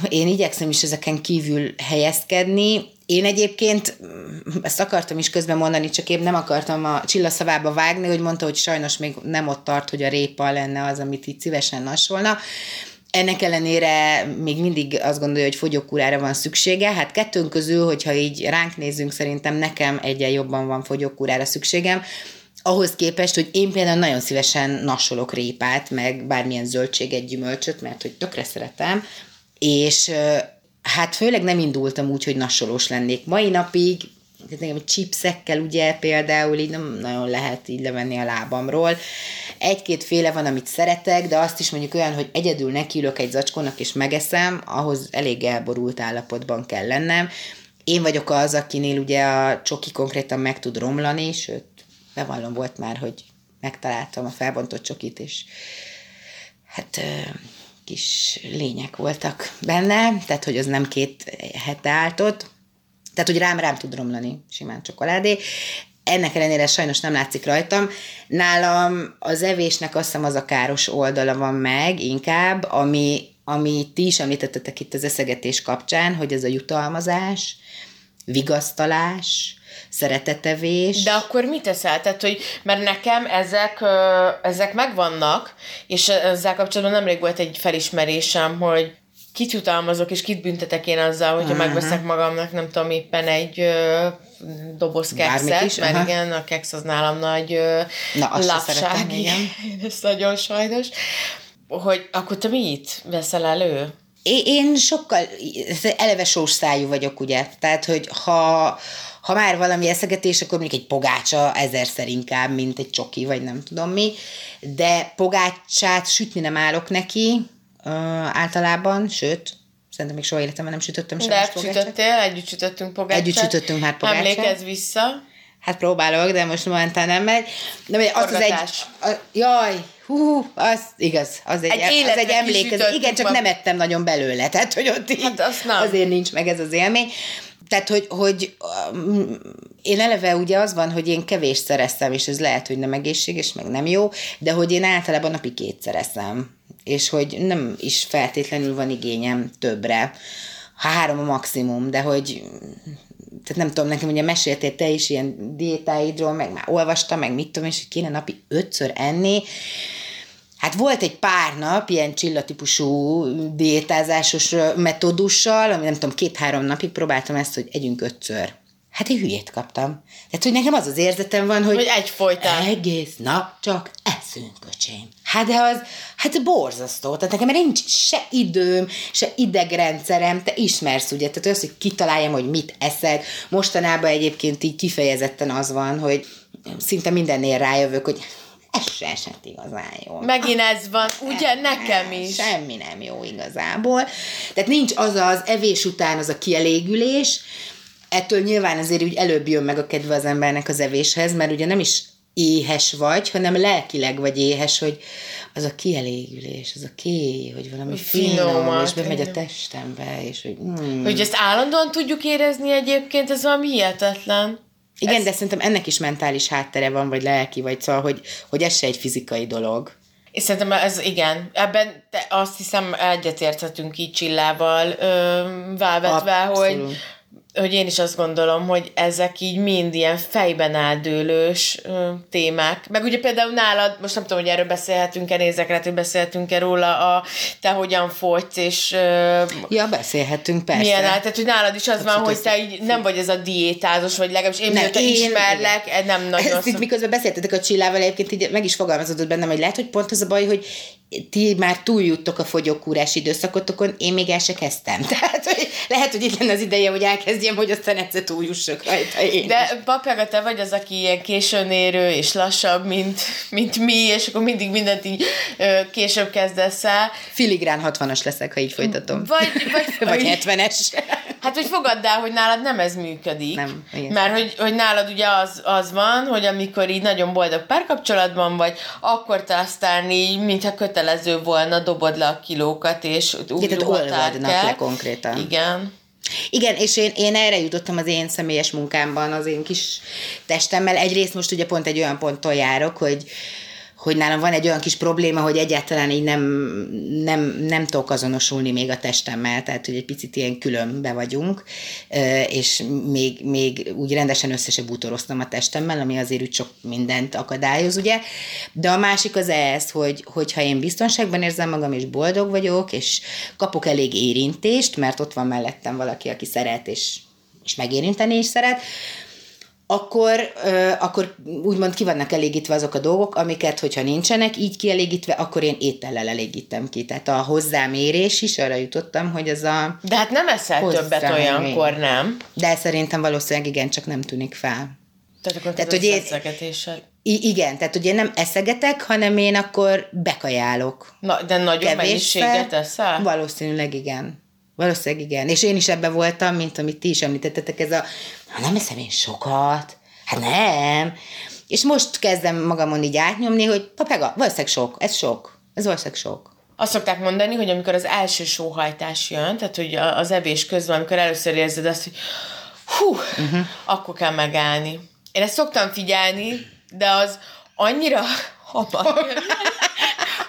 én igyekszem is ezeken kívül helyezkedni. Én egyébként mm, ezt akartam is közben mondani, csak én nem akartam a Csilla szavába vágni, hogy mondta, hogy sajnos még nem ott tart, hogy a répa lenne az, amit így szívesen nasolna. Ennek ellenére még mindig azt gondolja, hogy fogyókúrára van szüksége. Hát kettőnk közül, hogyha így ránk nézzünk, szerintem nekem egyen jobban van fogyókúrára szükségem. Ahhoz képest, hogy én például nagyon szívesen nasolok répát, meg bármilyen zöldséget, gyümölcsöt, mert hogy tökre szeretem, és hát főleg nem indultam úgy, hogy nasolós lennék. Mai napig tehát nekem chipsekkel ugye például így nem nagyon lehet így levenni a lábamról. Egy-két féle van, amit szeretek, de azt is mondjuk olyan, hogy egyedül nekiülök egy zacskónak és megeszem, ahhoz elég elborult állapotban kell lennem. Én vagyok az, akinél ugye a csoki konkrétan meg tud romlani, sőt, bevallom volt már, hogy megtaláltam a felbontott csokit, és hát kis lények voltak benne, tehát hogy az nem két hete állt ott, tehát hogy rám rám tud romlani simán csokoládé. Ennek ellenére sajnos nem látszik rajtam. Nálam az evésnek azt hiszem az a káros oldala van meg inkább, ami, ami ti is említettetek itt az eszegetés kapcsán, hogy ez a jutalmazás, vigasztalás, szeretetevés. De akkor mit teszel? Tehát, hogy, mert nekem ezek, ezek megvannak, és ezzel kapcsolatban nemrég volt egy felismerésem, hogy kit jutalmazok, és kit büntetek én azzal, hogyha uh-huh. megveszek magamnak, nem tudom, éppen egy ö, doboz kekszet, is, mert aha. igen, a keksz az nálam nagy ö, Na, azt lapság. szeretem, igen. Ez nagyon sajnos. Hogy akkor te mit veszel elő? Én, sokkal, eleve sós szájú vagyok, ugye, tehát, hogy ha, ha már valami eszegetés, akkor mondjuk egy pogácsa ezerszer inkább, mint egy csoki, vagy nem tudom mi, de pogácsát sütni nem állok neki ö, általában, sőt, szerintem még soha életemben nem sütöttem sem De sütöttél, együtt sütöttünk pogácsát. Együtt sütöttünk már pogácsát. Emlékezz vissza. Hát próbálok, de most momentán nem megy. De az az egy... Forgatás. A, jaj, hú, az igaz, az egy, Egy az életre egy emlékezet. Igen, csak ma- nem ettem nagyon belőle, tehát hogy ott így Hát azt nem. azért nincs meg ez az élmény. Tehát, hogy, hogy um, én eleve ugye az van, hogy én kevés eszem, és ez lehet, hogy nem egészséges, meg nem jó, de hogy én általában napi kétszer eszem, és hogy nem is feltétlenül van igényem többre. Három a maximum, de hogy tehát nem tudom, nekem ugye meséltél te is ilyen diétáidról, meg már olvastam, meg mit tudom, és hogy kéne napi ötször enni. Hát volt egy pár nap ilyen csillatípusú diétázásos metódussal, ami nem tudom, két-három napig próbáltam ezt, hogy együnk ötször. Hát én hülyét kaptam. Tehát, hogy nekem az az érzetem van, hogy, Hogy egyfolytán. egész nap csak eszünk, öcsém. Hát de az, hát borzasztó. Tehát nekem nincs se időm, se idegrendszerem, te ismersz ugye, tehát az, hogy kitaláljam, hogy mit eszed. Mostanában egyébként így kifejezetten az van, hogy szinte mindennél rájövök, hogy ez se esett igazán jó. Megint ez van, ugye nekem is. Semmi nem jó igazából. Tehát nincs az az evés után az a kielégülés, ettől nyilván azért úgy előbb jön meg a kedve az embernek az evéshez, mert ugye nem is éhes vagy, hanem lelkileg vagy éhes, hogy az a kielégülés, az a ké, hogy valami finom, és bemegy a testembe, és hogy... Mm. Hogy ezt állandóan tudjuk érezni egyébként, ez valami hihetetlen. Igen, ez... de szerintem ennek is mentális háttere van, vagy lelki, vagy szóval, hogy, hogy ez se egy fizikai dolog. És szerintem ez igen, ebben te azt hiszem egyetérthetünk így Csillával ö, válvetve, Abszolút. hogy hogy én is azt gondolom, hogy ezek így mind ilyen fejben áldőlős ö, témák. Meg ugye például nálad, most nem tudom, hogy erről beszélhetünk-e, nézek lehet, hogy beszélhetünk-e róla, a te hogyan fogysz, és... Ö, ja, beszélhetünk, persze. Milyen áll, tehát hogy nálad is az hát, van, hogy te így nem vagy ez a diétázos, vagy legalábbis én, nem, én ismerlek, igen. nem nagyon... Ezt itt miközben beszéltetek a Csillával, egyébként így meg is fogalmazódott bennem, hogy lehet, hogy pont az a baj, hogy ti már túljuttok a fogyókúrás időszakotokon, én még el se kezdtem. Tehát hogy lehet, hogy itt lenne az ideje, hogy elkezdjem, hogy aztán egyszer túljussak rajta én De papjaga, te vagy az, aki ilyen későn érő és lassabb, mint, mint mi, és akkor mindig mindent így ö, később kezdesz el. Filigrán 60-as leszek, ha így folytatom. Vagy, vagy, vagy 70-es. Hát, hogy fogadd el, hogy nálad nem ez működik. Nem. Igen. Mert hogy, hogy nálad ugye az, az van, hogy amikor így nagyon boldog párkapcsolatban vagy, akkor te aztán így, mintha kötelező volna, dobod le a kilókat, és úgy Igen, olvadnak le konkrétan. Igen. Igen, és én, én erre jutottam az én személyes munkámban, az én kis testemmel. Egyrészt most ugye pont egy olyan ponton járok, hogy, hogy nálam van egy olyan kis probléma, hogy egyáltalán így nem, nem, nem tudok azonosulni még a testemmel, tehát hogy egy picit ilyen különbe vagyunk, és még, még úgy rendesen össze se a testemmel, ami azért úgy sok mindent akadályoz, ugye. De a másik az ez, hogy, hogyha én biztonságban érzem magam, és boldog vagyok, és kapok elég érintést, mert ott van mellettem valaki, aki szeret, és, és megérinteni is szeret, akkor, akkor úgymond ki vannak elégítve azok a dolgok, amiket, hogyha nincsenek így kielégítve, akkor én étellel elégítem ki. Tehát a hozzámérés is, arra jutottam, hogy az a... De hát nem eszel többet olyankor, nem? De szerintem valószínűleg igen, csak nem tűnik fel. Tehát akkor tehát, hogy én, igen, tehát ugye nem eszegetek, hanem én akkor bekajálok. Na, de nagyon mennyiséget eszel? Valószínűleg igen. Valószínűleg igen. És én is ebbe voltam, mint amit ti is említettetek, ez a, ha nem eszem én sokat, hát nem. És most kezdem magamon így átnyomni, hogy papega, valószínűleg sok, ez sok, ez valószínűleg sok. Azt szokták mondani, hogy amikor az első sóhajtás jön, tehát hogy az evés közben, amikor először érzed azt, hogy hú, uh-huh. akkor kell megállni. Én ezt szoktam figyelni, de az annyira hamar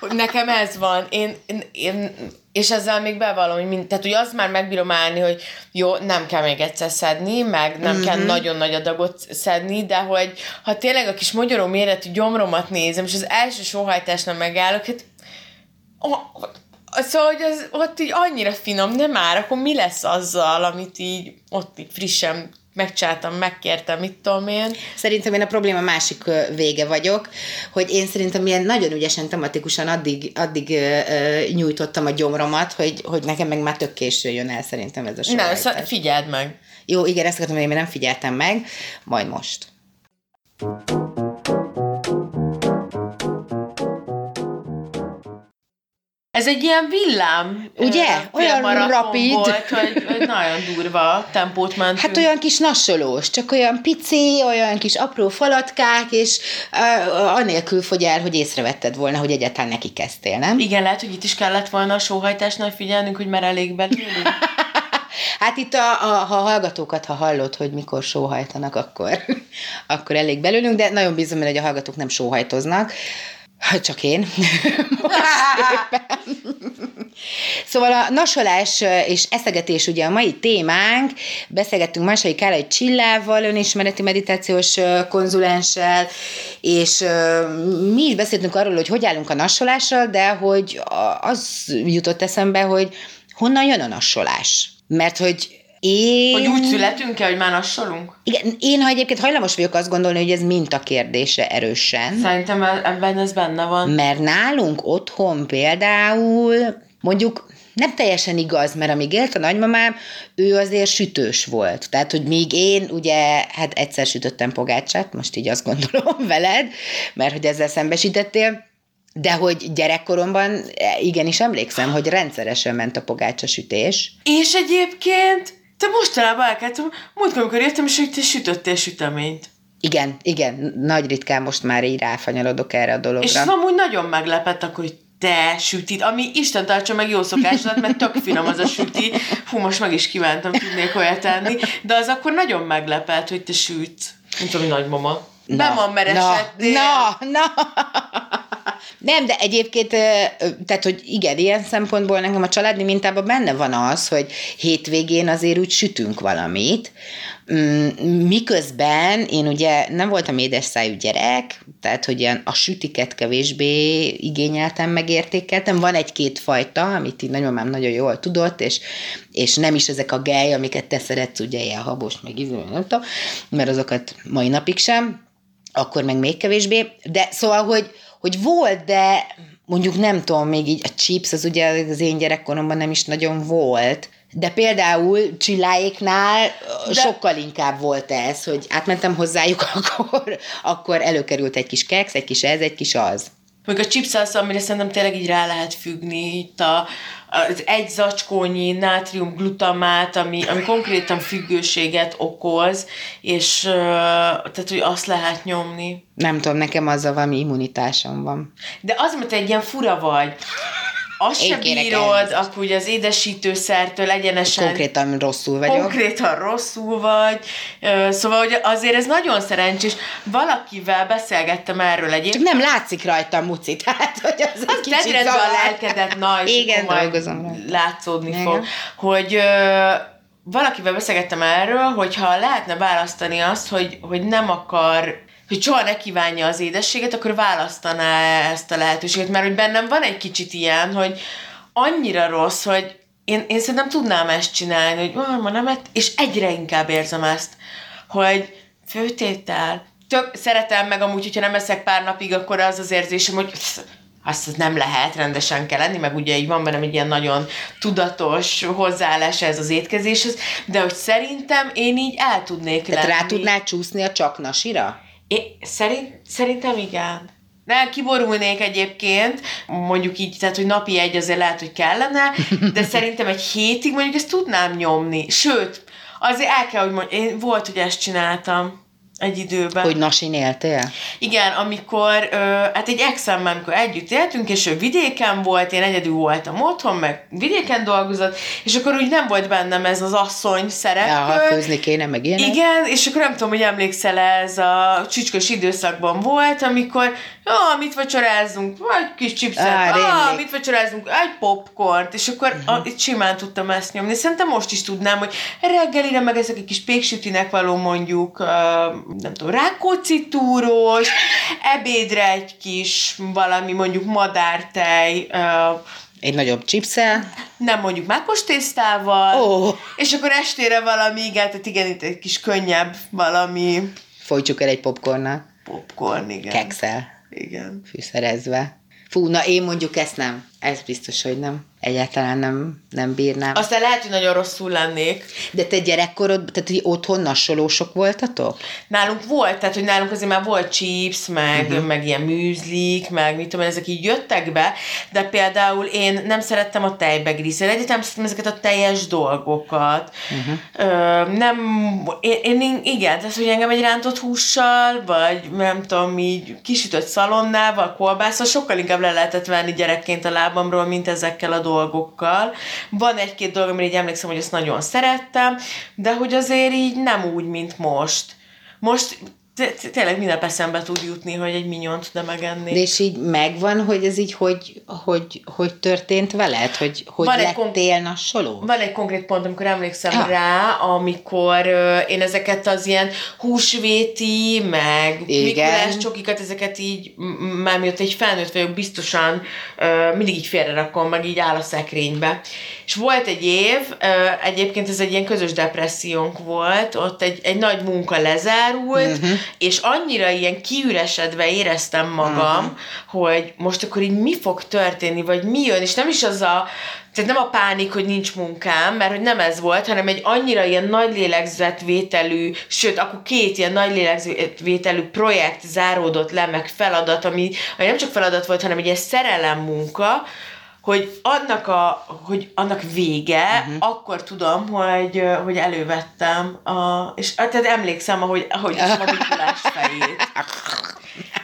hogy nekem ez van. Én, én, én és ezzel még bevallom, hogy mind, tehát hogy az már megbírom állni, hogy jó, nem kell még egyszer szedni, meg nem mm-hmm. kell mhm. nagyon nagy adagot szedni, de hogy ha tényleg a kis magyaró méretű gyomromat nézem, és az első sóhajtásnál megállok, hát oh, Szóval, hogy az ott így annyira finom, de már akkor mi lesz azzal, amit így ott így frissen megcsáltam, megkértem, mit tudom én. Szerintem én a probléma másik vége vagyok, hogy én szerintem ilyen nagyon ügyesen, tematikusan addig, addig uh, nyújtottam a gyomromat, hogy, hogy nekem meg már tök késő jön el szerintem ez a sor. Nem, figyeld meg. Jó, igen, ezt akartam, hogy én nem figyeltem meg, majd most. Ez egy ilyen villám. Ugye? Olyan rapid. Volt, hogy, hogy nagyon durva tempót mentünk. Hát olyan kis nassolós, csak olyan pici, olyan kis apró falatkák, és uh, anélkül fogy el, hogy észrevetted volna, hogy egyáltalán neki kezdtél, nem? Igen, lehet, hogy itt is kellett volna a sóhajtásnál figyelnünk, hogy már elég belőlünk. Hát itt a, a, ha a hallgatókat, ha hallod, hogy mikor sóhajtanak, akkor, akkor elég belőlünk, de nagyon bízom, hogy a hallgatók nem sóhajtoznak. Csak én. szóval a nasolás és eszegetés ugye a mai témánk. Beszélgettünk Másai Kálai Csillával, önismereti meditációs konzulenssel, és mi is beszéltünk arról, hogy hogy állunk a nasolással, de hogy az jutott eszembe, hogy honnan jön a nasolás. Mert hogy Én... Hogy úgy születünk-e, hogy már nassolunk? Igen, én ha egyébként hajlamos vagyok azt gondolni, hogy ez minta kérdése erősen. Szerintem ebben ez benne van. Mert nálunk otthon például mondjuk nem teljesen igaz, mert amíg élt a nagymamám, ő azért sütős volt. Tehát, hogy míg én ugye, hát egyszer sütöttem pogácsát, most így azt gondolom veled, mert hogy ezzel szembesítettél, de hogy gyerekkoromban igenis emlékszem, hogy rendszeresen ment a pogácsa sütés. És egyébként te mostanában elkezdtem, múltkor, amikor jöttem, és hogy te sütöttél süteményt. Igen, igen, nagy ritkán most már így ráfanyarodok erre a dologra. És amúgy nagyon meglepett akkor, hogy te sütit, ami Isten tartsa meg jó szokásodat, mert tök finom az a süti. Fú, most meg is kívántam, tudnék olyat tenni. De az akkor nagyon meglepett, hogy te sütsz. Mint ami nagymama. Na, meresettél. Na, na, na. Nem, de egyébként, tehát, hogy igen, ilyen szempontból nekem a családi mintában benne van az, hogy hétvégén azért úgy sütünk valamit, mm, miközben én ugye nem voltam édes szájú gyerek, tehát, hogy ilyen a sütiket kevésbé igényeltem, megértékeltem. Van egy-két fajta, amit így nagymamám nagyon jól tudott, és, és nem is ezek a gej, amiket te szeretsz, ugye ilyen habos, meg izé, nem tudom, mert azokat mai napig sem, akkor meg még kevésbé, de szóval, hogy, hogy volt, de mondjuk nem tudom, még így a chips, az ugye az én gyerekkoromban nem is nagyon volt, de például Csilláéknál de... sokkal inkább volt ez, hogy átmentem hozzájuk, akkor, akkor előkerült egy kis keks, egy kis ez, egy kis az. Meg a chips az, amire szerintem tényleg így rá lehet függni, itt a, az egy zacskónyi nátrium glutamát, ami, ami konkrétan függőséget okoz, és tehát, hogy azt lehet nyomni. Nem tudom, nekem az a valami immunitásom van. De az, mert egy ilyen fura vagy azt se bírod, akkor ugye az édesítőszertől egyenesen... Konkrétan rosszul vagyok. Konkrétan rosszul vagy. Szóval hogy azért ez nagyon szerencsés. Valakivel beszélgettem erről egyébként. Csak nem látszik rajta muci, tehát hogy az, az egy kicsit a lelkedet, na, és Igen, dolgozom látszódni Igen. fog. Hogy valakivel beszélgettem erről, hogyha lehetne választani azt, hogy, hogy nem akar hogy soha ne kívánja az édességet, akkor választaná ezt a lehetőséget, mert hogy bennem van egy kicsit ilyen, hogy annyira rossz, hogy én, én szerintem tudnám ezt csinálni, hogy ah, ma nem ett, és egyre inkább érzem ezt, hogy főtétel, tök szeretem meg amúgy, hogyha nem eszek pár napig, akkor az az érzésem, hogy azt nem lehet, rendesen kell lenni, meg ugye így van bennem egy ilyen nagyon tudatos hozzáállás ez az étkezéshez, de hogy szerintem én így el tudnék Tehát lenni. rá tudnál csúszni a csaknasira? É, szerint, szerintem igen. Nem, kiborulnék egyébként, mondjuk így, tehát, hogy napi egy azért lehet, hogy kellene, de szerintem egy hétig mondjuk ezt tudnám nyomni. Sőt, azért el kell, hogy mondjam, én volt, hogy ezt csináltam egy időben. Hogy nasin éltél? Igen, amikor, ö, hát egy ex amikor együtt éltünk, és ő vidéken volt, én egyedül voltam otthon, meg vidéken dolgozott, és akkor úgy nem volt bennem ez az asszony szerep. Ja, főzni kéne, meg ilyenek. Igen, és akkor nem tudom, hogy emlékszel ez a csücskös időszakban volt, amikor, ah, mit vacsorázunk, vagy kis chipset, ah, mit vacsorázunk, egy popcornt, és akkor uh-huh. a, itt simán tudtam ezt nyomni. Szerintem most is tudnám, hogy reggelire meg ezek egy kis péksütinek való mondjuk uh, nem tudom, rákóczi túrós, ebédre egy kis valami mondjuk madártej, uh, egy nagyobb chipszel. Nem mondjuk mákos tésztával. Oh. És akkor estére valami, igen, tehát igen, itt egy kis könnyebb valami. Folytsuk el egy popcornnal. Popcorn, igen. Kekszel. Igen. Fűszerezve. Fú, na én mondjuk ezt nem. Ez biztos, hogy nem egyáltalán nem, nem bírnám. Aztán lehet, hogy nagyon rosszul lennék. De te gyerekkorod, tehát hogy otthon nassolósok voltatok? Nálunk volt, tehát hogy nálunk azért már volt chips, meg, uh-huh. meg ilyen műzlik, meg mit tudom, ezek így jöttek be, de például én nem szerettem a tejbe grízelni, egyetem ezeket a teljes dolgokat. Uh-huh. Ö, nem, én, én, igen, tehát hogy engem egy rántott hússal, vagy nem tudom, így kisütött szalonnával, kolbásszal sokkal inkább le lehetett venni gyerekként a lábamról, mint ezekkel a dolgokkal. Van egy-két dolog, amire így emlékszem, hogy ezt nagyon szerettem, de hogy azért így nem úgy, mint most. Most tényleg minden eszembe tud jutni, hogy egy minyont de megenni. De és így megvan, hogy ez így hogy, hogy, hogy történt veled? Hogy, hogy van lettél nasoló? Van egy konkrét pont, amikor emlékszem ja. rá, amikor uh, én ezeket az ilyen húsvéti, meg. Mikulás csokikat, ezeket így, már miatt egy felnőtt vagyok, biztosan uh, mindig így félrerakom, meg így áll a szekrénybe. És volt egy év, egyébként ez egy ilyen közös depressziónk volt, ott egy, egy nagy munka lezárult, uh-huh és annyira ilyen kiüresedve éreztem magam, uh-huh. hogy most akkor így mi fog történni, vagy mi jön, és nem is az a tehát nem a pánik, hogy nincs munkám, mert hogy nem ez volt, hanem egy annyira ilyen nagy lélegzetvételű, sőt, akkor két ilyen nagy lélegzetvételű projekt záródott le, meg feladat, ami, ami nem csak feladat volt, hanem egy ilyen szerelem munka, hogy annak, a, hogy annak vége, uh-huh. akkor tudom, hogy, hogy elővettem, a, és tehát emlékszem, ahogy, ahogy a Mikulás fejét.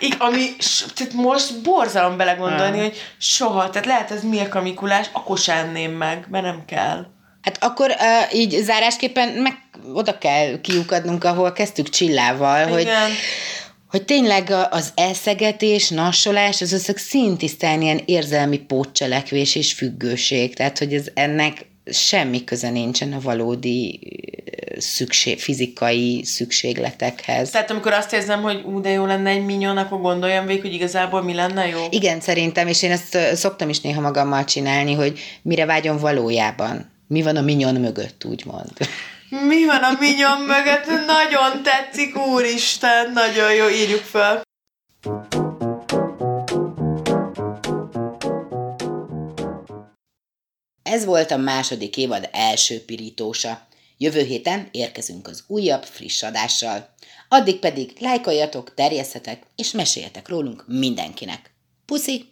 Így, ami, tehát most borzalom belegondolni, uh. hogy soha, tehát lehet ez Milka Mikulás, akkor sem enném meg, mert nem kell. Hát akkor uh, így zárásképpen meg oda kell kiukadnunk, ahol kezdtük Csillával, Igen. hogy hogy tényleg az elszegetés, nassolás, az összeg szintisztán ilyen érzelmi pótcselekvés és függőség, tehát hogy ez ennek semmi köze nincsen a valódi szükség, fizikai szükségletekhez. Tehát amikor azt érzem, hogy ú, de jó lenne egy minyon, akkor gondoljam végig, hogy igazából mi lenne jó? Igen, szerintem, és én ezt szoktam is néha magammal csinálni, hogy mire vágyom valójában. Mi van a minyon mögött, úgymond. Mi van a minyon mögött? Nagyon tetszik, úristen, nagyon jó, írjuk fel. Ez volt a második évad első pirítósa. Jövő héten érkezünk az újabb friss adással. Addig pedig lájkoljatok, terjesztetek és meséljetek rólunk mindenkinek. Puszi!